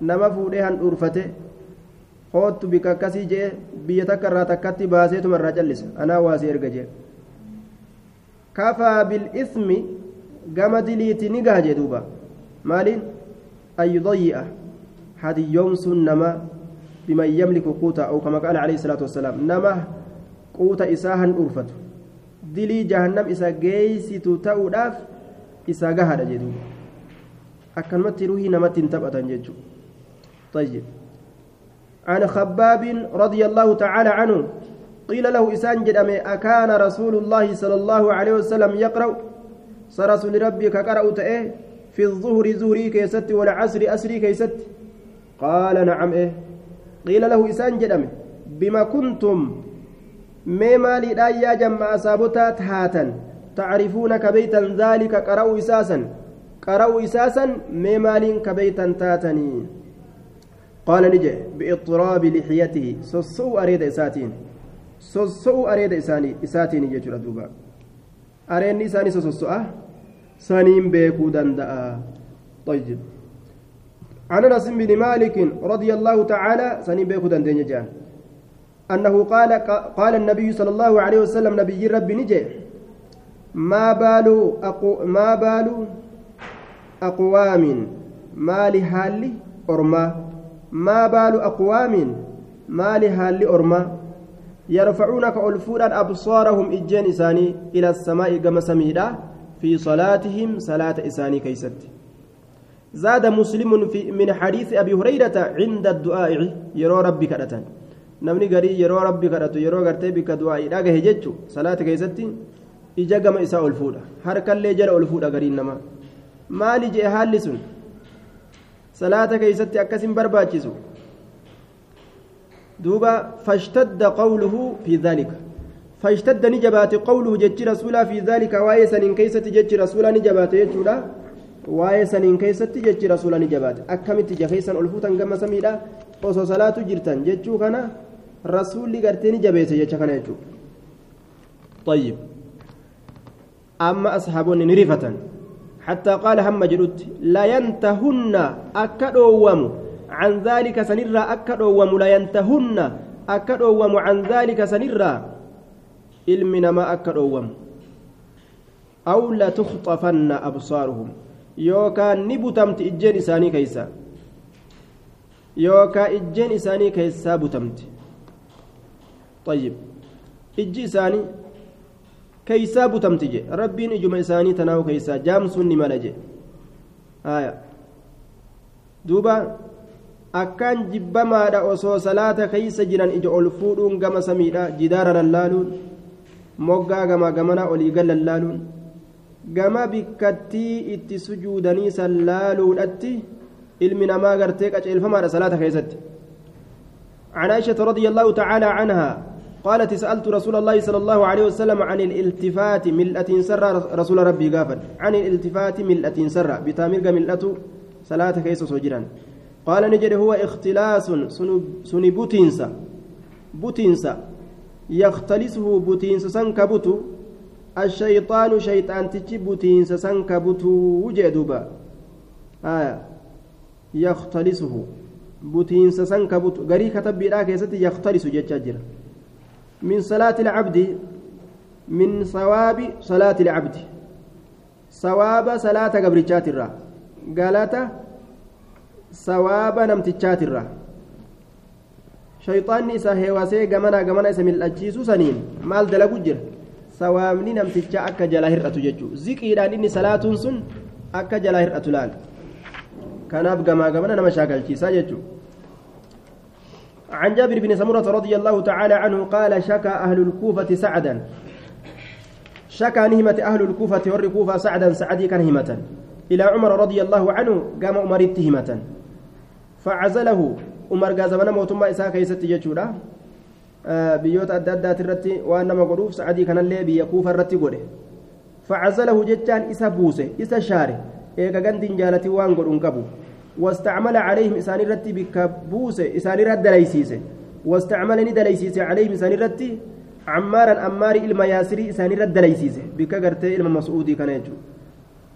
nama fuudhee handhuurfatee. Hoottu bika akkasii jee biyya takka irraa takkatti baaseetuma irraa callisa anaa waasii erga jee kafaa bil'ismi gama diliiti ni gaha jee duuba maaliin an yudayyi'a hadiyyoomsuun nama biman yamliku quuta aw kama qaala alayhi salaatu wassalaam nama quuta isaa handhuurfatu dilii jahannam isa geeysitu ta'uudhaaf isaa gahadha jee duuba akkanumatti ruhii namatti hin taphatan jechuu طيب عن خباب رضي الله تعالى عنه قيل له isaan jedhame akkana رسول الله صلى الله عليه وسلم يقرأ؟ رسول rabbii ni qara'aa ta'ee في الظهر zuhrii keessatti والعصر asrii keessatti؟ قال نعم eeyyee. قيل له isaan jedhame بما كنتم ما مالي يا جمع سابتا تهاتا تعرفون كبيتا ذلك قرأوا إساسا؟ قرأوا إساسا ما مالين كبيتا تاتني قال نجي بإضطراب لحيته. سوسو أريد إساتين. سوسو أريد إساني. إساتين يجر دوبا أريد إساني سوسو. أه. سنين بيكو دندا. طيب. عن أنس بن مالك رضي الله تعالى سنين بيكو دندن جان. أنه قال قال النبي صلى الله عليه وسلم نبي ربي نجي ما بال أقو ما بال أقوام؟ ما لحالي أرما؟ ما بال أقوام ما لهال أرما يرفعون كألفون أبصارهم إجين إساني إلى السماء كما سميدا في صلاتهم صلاة إساني كيست زاد مسلم في من حديث أبي هريرة عند الدعاء يرى ربي كرة namni garii yeroo rabbi kadhatu yeroo gartee bika du'aa dhagahe jechu salaata keessatti ija gama isaa ol fuudha harkallee jala ol fuudha gariin namaa maali jee haalli sun salaata keeysatti akkasin barbaachisu duuba fashtadda qawluhu fi rasuulaa fi dhalika waa'ee saniin keeysatti jechi rasuulaa ni jabaate jechuudha waa'ee saniin keessatti jechi rasuula ni jabaate akkamitti ija keessan ol fuutan gama samiidha osoo salaatu jirtan jechuu kana rasuulli gartee ni jabeesse jecha kana jechuudha طيب أما أصحابون نرفة حتى قال هم جلوت لا ينتهن أكدوم عن ذلك سنرى أكدوم لا ينتهن أكدوم عن ذلك ilmi namaa akka dhoowwamu aw latukhxafanna absaaruhum yookaan ni butamti ijjeen isaanii keeysa yookaan ijjeen isaanii keessaa butamti طيب ijji isaanii keeysaa butamti je rabbiin ijuma isaanii tanaawu keeysaa jaamsuun ni mala je haya duuba akkaan jibbamaadha osoo salaata keeysa jiran ija ol fuudhuun gama samiidha jidaara lallaaluun moggaa gama gamana olii gallallaaluun gama bikkattii itti sujuudanii sallaaluudhatti ilmi namaa gartee qaceelfamaadha salaata keessatti عن عائشة رضي الله تعالى عنها قالت سألت رسول الله صلى الله عليه وسلم عن الالتفات ملأة سر رسول ربي قافل. عن الالتفات ملأة سر. بتامر ملأة صلاة كيس سجرا قال نجد هو اختلاس سن بوتينسا. بوتينسا. يختلسه بوتينسا سنكبتو الشيطان شيطان تجي بوتينسا سنكبتو وجدوبا آية. يختلسه. بوتينسا سنكبتو غري كتب بلا كيستي يختلس جتاجر من صلاة العبد من ثواب صلاة العبد ثواب صلاة قبرجات الرا قالت ثواب نمتجات الرا shayxaanni isa heewasee gamanaa gamana isa mil'achiisu saniin maal dalagu jira sawaabni namtichaa akka jala hir'atu jechuudha ziqiidhaan inni salaatuun sun akka jala hir'atu laal kanaaf gamaa gamana nama shaakalchiisaa jechuudha. عن جابر بن سمرة رضي الله تعالى عنه قال شكى أهل الكوفة سعدا شكى نهمة أهل الكوفة والركوفة سعدا سعدي كان همة إلى عمر رضي الله عنه قام عمر همة فعزله keessatti jechuudha biyyoota adda addaati irratti waan nama godhuuf sa'adii kanallee biyya kuufa irratti godhe facazalahu jechaan isa buuse isa shaare eega gandiin jaalatii waan godhu hin qabu واستعمل عليهم إسان رتي بكبوس إسان رد دليسيسة. واستعملني دليسيسة عليهم إسان رتي عمارا أماري إلما ياسري إسان رد دليسيسة. بك قرتي إلما مسعودي كان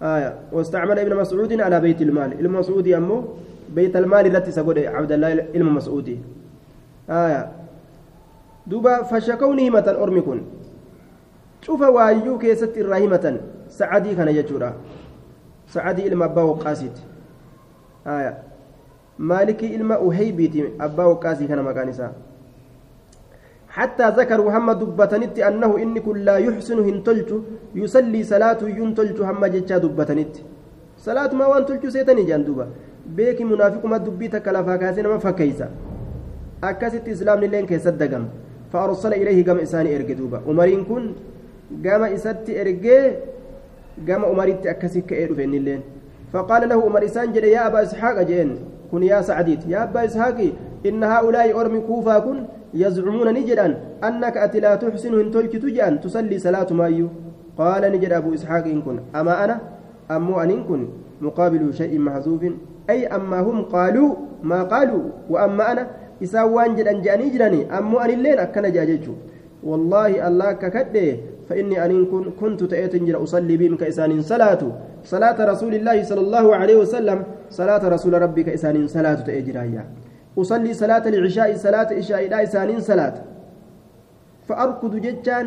آية. واستعمل ابن مسعود على بيت المال. المسعودي أمه بيت المال التي سقول عبد الله علم مسعودي. آية. دوبا فشكوني متى أرمكن. شوف وأيو كيست الرحمة سعدي كان يجورا. سعدي إلما أبا وقاسيت آية مالكي إلما أهيبيتي أبا وقاسي كان مكانسا حتى ذكر محمد دبتنت أنه إن كل لا يحسن هنتلت يصلي صلاة ينتلت هم جتشا دبتنت صلاة ما وان تلت سيتني جندوبا beeki munaafiquma dubbii takka lafaa kaasee nama fakkeeysa akkasitti islaamni illeen keessatti dagama fa'aarsala ilayhi gama isaanii erge duuba umariin kun gama isatti ergee gama umaritti akkasi ka'ee dhufe innilleen فقال له عمر إسان جل يا أبا إسحاق جئن؟ كن يا سعديت. يا أبا إسحاق إن هؤلاء أرمي كوفا كن يزعمون نجدا أنك أتي لا تحسن إن تلك تجأن تصلي صلاة مايو قال نجد أبو إسحاق إن كن. أما أنا؟ أمو أن كن؟ مقابل شيء محذوف. أي أما هم قالوا ما قالوا وأما أنا؟ إساوان جدًا جاني جراني أمو أن اللين أكنا جاججو. والله الله ككده فإني أن كنت تأتنجر أصلي بهم كإسان صلاة. صلاة رسول الله صلى الله عليه وسلم صلاة رسول ربي كإسان صلاة تأجرايا أصلي صلاة العشاء صلاة إشاء لا إسان صلاة. فأركض ججان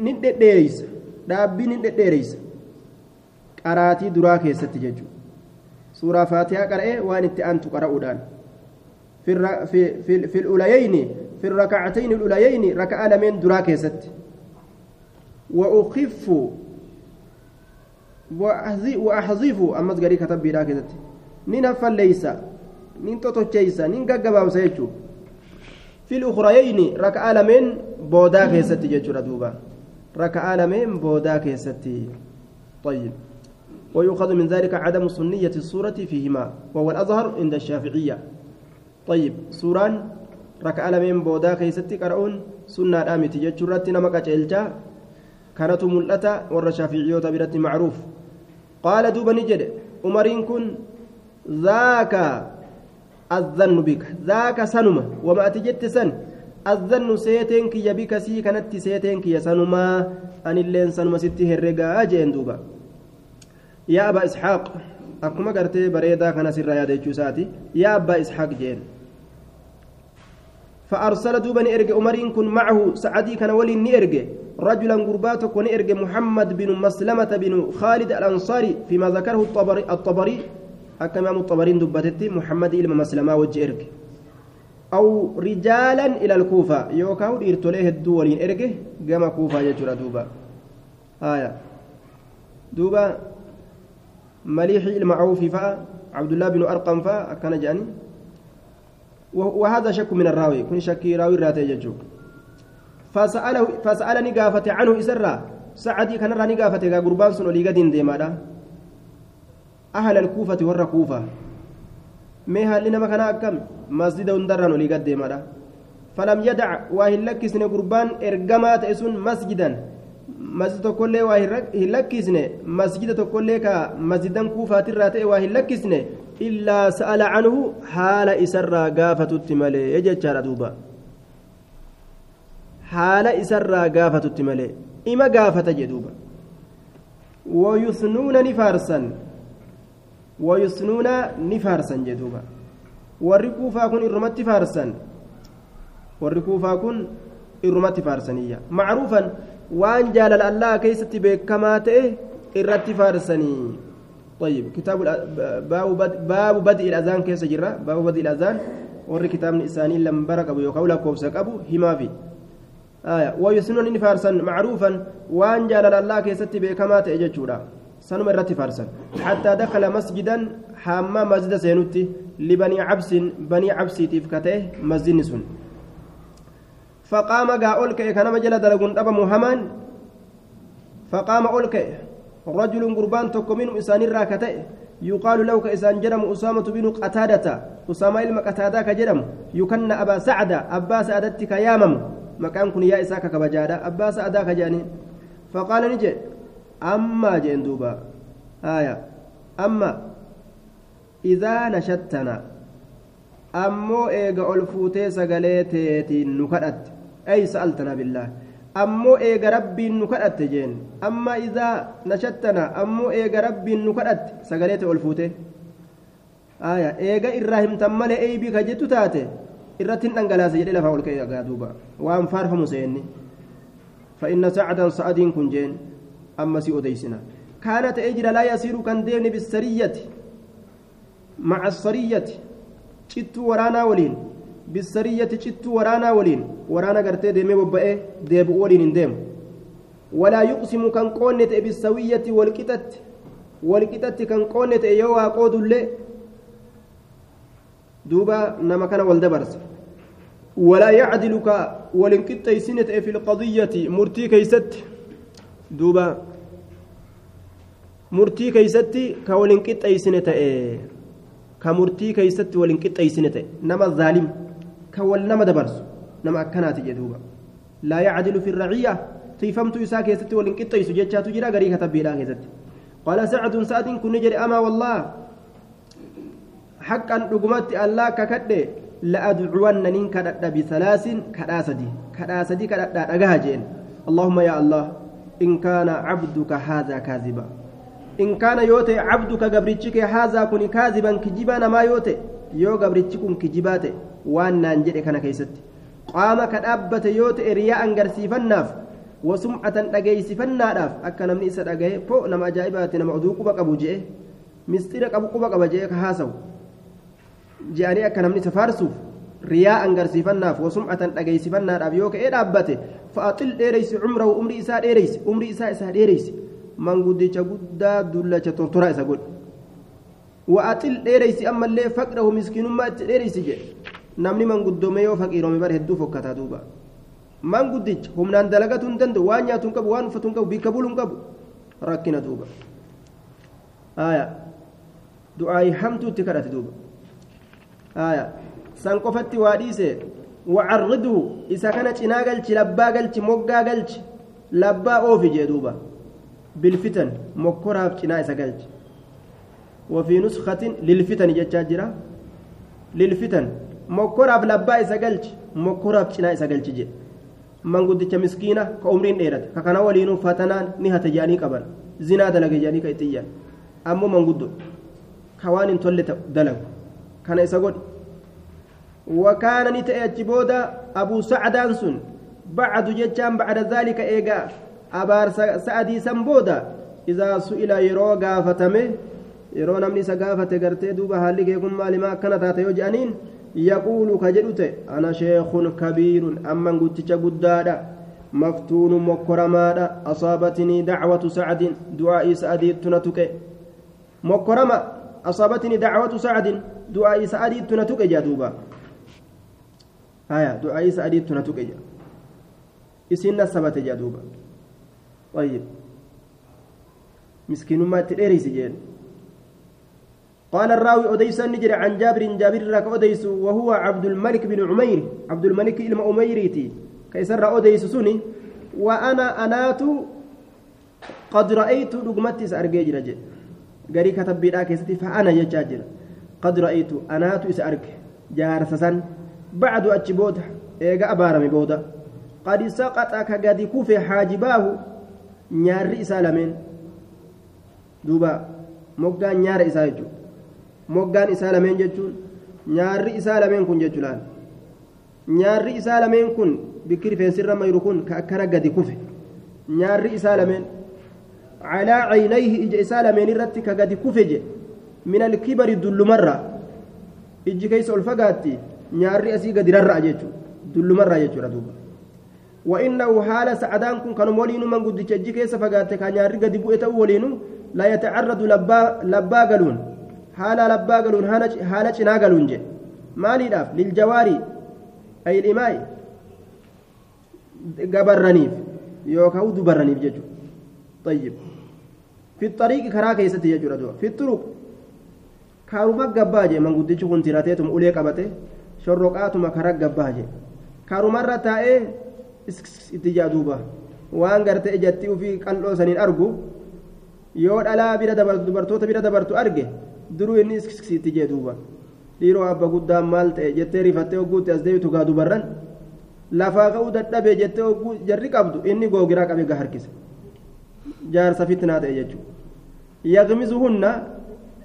ندد ديريس دابي ندد ديريس qaraatii duraa keessatti jechuudha suuraa faatihaa qara'ee waan itti aantu qara'uudhaan fil ulayayni fil rakacatayni ulayayni raka'a lameen duraa keessatti وأخف وأحذف أمس قري كتب بلا كذا ننفى ليس ننتطو تشيسا ننققبا وسيجو في الأخريين ركع لمن بودا كيستي جيجو ردوبا. ركع لمن بودا كيستي طيب. ويؤخذ من ذلك عدم سنية السورة فيهما وهو الأظهر عند الشافعية. طيب. سوران ركع لمن بودا كيستي قرؤون سنة آمتي جيجو رتنا مكا كانت ملأتا ور شافعيوتا برت معروف qaala duuba ni jedhe umariin kun zaaka azzannu bika zaaka sanuma wama ati jette san azzannu seeteen kiyya bika sii kanatti seeteen kiyya sanumaa anilleen sanuma sitti herregaa jeen duuba yaa abaa isxaaq akkuma gartee bareedaa kana sirraa yaada jechuu isaati yaa abbaa isxaaq jeen فأرسل دوبا نيرجع عمرين كن معه سعدي كان ولي نيرجع رجلا قربات كن نيرجع محمد بن مسلمة بن خالد الأنصاري فيما ذكره الطبري الطبري. أكمام الطبرين دبتتي محمد إلما مسلمة وجه إرجع أو رجالا إلى الكوفة. يوكاو إرتوليه الدولين إرجع جما كوفة يجرى دوبا. آية. دوبا. مليحي المعوفي فا. عبد الله بن أرقم فا. أكان جاني. وهذا شك من الراوي. كن شكي راوي راتي ججو فسأله فسألني قافة عنه إسرا. سعدي كان راني قافة قربان سن ولي قدين ديمادا أهل الكوفة ور كوفة. ميها لنا مكان أكم؟ مسجد وندران ولي قد ديمادا فلم يدع واهلك سن قربان إرقامات إسن مسجدا. مسجد كل واهلك سن مسجد كل مسجدا كوفة الراتي واهلك سن gaafatutti malee jechaadha duuba haala isarraa gaafatutti malee ima gaafata jee duuba wayusnuuna ni faarsan wayusnuuna ni faarsan jee duuba warri kuufaa kun irrumatti faarsan warri kuufaa kun irrumatti faarsaniyya macruufan waan jaalala allaha keeysatti beekamaa ta'e irratti faarsanii طيب كتاب باب بد باب بدء الأذان كيف جرا باب بدء الأذان ور كتاب الانساني لم برك ابو يقول كوبس ابو هما في آية ويسنن فارسا معروفا وأن جال الله كيست بكما تججورا سنم الرت فارسا حتى دخل مسجدا حمام مسجد سينوتي لبني عبس بني عبس تفكته مسجد سن فقام قاولك كان مجل دلقون أبا محمد فقام أولك رجل قربان تكو من إسان يقال له كإسان جرم أسامة بن قتادة أسامة إلما كجرم يكن أبا سعد أبا سعدتك يامم مكان كن يا إساك كبجادة أبا سعدة كجاني. فقال نجي أما جين دوبا. آية. أما إذا نشدتنا أمو إيغا ألفوتي سقليتي نكرت أي سألتنا بالله. ammoo eega rabbiin nu kadhatte jeen amma idaa nashattana ammoo eega rabbiin nu kadhatte sagalee ta'e ol fuute aya eega irraa himtan malee eeybii ka jettu taate irratti hin dhangalaase jedhee lafaa ol ka'e agaa duuba waan faarfamu seenni فإن سعدا سعدين كن جين أما سي أديسنا كانت أجر لا يسير كان دين بالسرية مع السرية شت ورانا ولين بالسرية شت ورانا ولين. ورانا قرتي ديمي ببئي ديب ولين ديم ولا يقسم كان قونة بالسوية والكتت. والكتت كان قونة يوا قود اللي. دوبا نما كان والدبرس ولا يعدلك ولنكت سنة في القضية مرتي كيست. دوبا مرتي كيست كولنكت سنة كمرتي كيست ولنكت سنة نما الظالم. كول نما دبرس نما أكنات جدوبا لا يعدل في الرعية تيفمت إساك يست ولنكت يسجد تجرى غريكة تبيلا كيست قال سعد سعد كن نجري أما والله. حقا رقمت الله ككده لأدعون نين كدد بثلاث كدأسدي. كدأسدي كدد أجاهجين اللهم يا الله إن كان عبدك هذا كاذبا. إن كان يوتي عبدك قبرتك هذا كن كاذبا كجبانا ما يوتي. يو waan naan jedhe kana keessatti. Qaama ka dhaabbate yoo ta'e riyaa angarsiifannaaf wasumcatan dhageeysifannaadhaaf akka namni isa dhagaye po nama ajaa'ibaati nama oduu quba qabu je'e mistira qabu quba qaba je'e ka haasawu. Je'anii akka namni isa faarsuuf riyaa angarsiifannaaf wasumcatan dhageeysifannaadhaaf yoo ka'ee dhaabbate fa'axil dheereysi cumrahu umri isaa dheereysi umri isaa isaa dheereysi. Manguddicha guddaa dullacha tortoraa isa godhe. Wa'axil dheereysi ammallee faqrahu miskiinummaa itti dheereysi jedhe namni manguddome yoo faqiirome bara hedduu fokkataa duuba manguddicha humnaan dalagatu hin danda'u waan nyaatu hin qabu waan uffatu hin qabu bikka bulu hin qabu rakkina duuba aayaa du'aayi hamtuutti kadhate duuba آية سنقفت واديسه وعرضه إذا كان تنا قلت لبا قلت مقا قلت لبا أوفي جدوبا بالفتن مكراب جنا إسقلج وفي نسخة للفتن جتاجرة للفتن مكراب لبا إسقلج مكراب جنا إسقلج جي manguddicha miskiina ka umriin dheerate ka kana waliinuu fatanaan ni hata jaanii qaban zinaa dalage jaanii ka itti iyyan ammoo manguddo ka waan hin tolle dalagu kana isa godhi وكان نتأتي بودا أبو سعد أنسون بعد جتشان بعد ذلك إيجا أبار سعدي سنبودا إذا سئل يرو غافتمه يرو نمني سقافة قرتي دوبا هالي يكون مالي ما كانت هاتيو جانين يقول كجدت أنا شيخ كبير أما قلت قدادا مفتون مكرمادا أصابتني دعوة سعد دعاء سعد تنتك. مكرمة أصابتني دعوة سعد دعاء سعد تنتك جادوبا هيا دعاء سعد تنتك جا إسنا سبت جادوبا طيب. مسكين ما تدري سجين قال الراوي أديس النجر عن جابر جابر رك أديس وهو عبد الملك بن عمير. عبد الملك إلما أميريتي. كيسر أديس سني وأنا أنات قد رأيت رقمتي سأرجع جرجة قري كتب بلا كيستي فأنا يجاجر. قد رأيت أنات سأرج جار سسن. بعد أتشبود إيجا أبارمي بودا قد سقط كقد كوفي حاجباه. نيار إسالمين دوبا. nyaara isaa jechuudha moggaan isaa lameen jechuun nyaarri isaa lameen kun jechuudhaan nyaarri isaa lameen kun bikki rifeensirra mayru kun ka akkana gadi kufe nyaarri isaa lameen calaa caynayhi ija isaa lameen irratti ka gadi kufe je min alkibari dullumarra ijji keessa ol fagaatti nyaarri asii gadi rarra'a jechuudha dullumarraa jechuudha duuba وإنه حال سعدان كن كانوا ولينو من قد تجي كيس فقات كان ياري قد بؤت ولينو لا يتعرض لبا لبا قالون haala labbaa galuun haala cinaa galuun jedhe maaliidhaaf liljawaarii ay ilmaa'i gabarraniif yookaan dubarraniif jechuudha tayyib fixariiqi karaa keessatti jechuudha du'a fixuruq kaaruma gabbaa jee manguddichi kun tirateetuma ulee qabate shorroqaatuma karaa gabbaa jee kaarumarra taa'ee itti jaaduuba waan gartee ijatti ofii qal'oo saniin argu yoo dhalaa bira dabartu dubartoota bira dabartu arge. Duruu inni itti jee duuba dhiiroo abba guddaan maal ta'e jettee rifattee hogguutti as deebitu gaa dubarran lafaa ka'uu dadhabee jettee hogguu jarri qabdu inni googiraa qabee gaa harkisa jaarsa fitnaa ta'e jechuudha yaqmisu hunna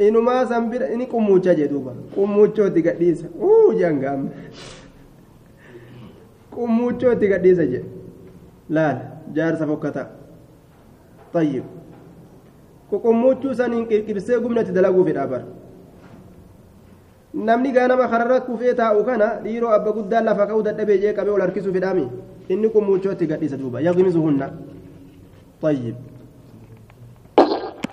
inumaa san bira inni qummuucha jee duuba qummuuchootti gadhiisa uu jangaam qummuuchootti gadhiisa jee laal jaarsa fokkataa طيب qoqommochuu saniin qirqirsee gumnatti dalaguu fedha bar namni gaa nama kararra kufee taa'u kana dhiiroo abba guddaan lafa ka'uu dadhabee jee qabee ol harkisuu fedhaami inni qummuchootti gadhiisa duuba yaqmisuhunna طيب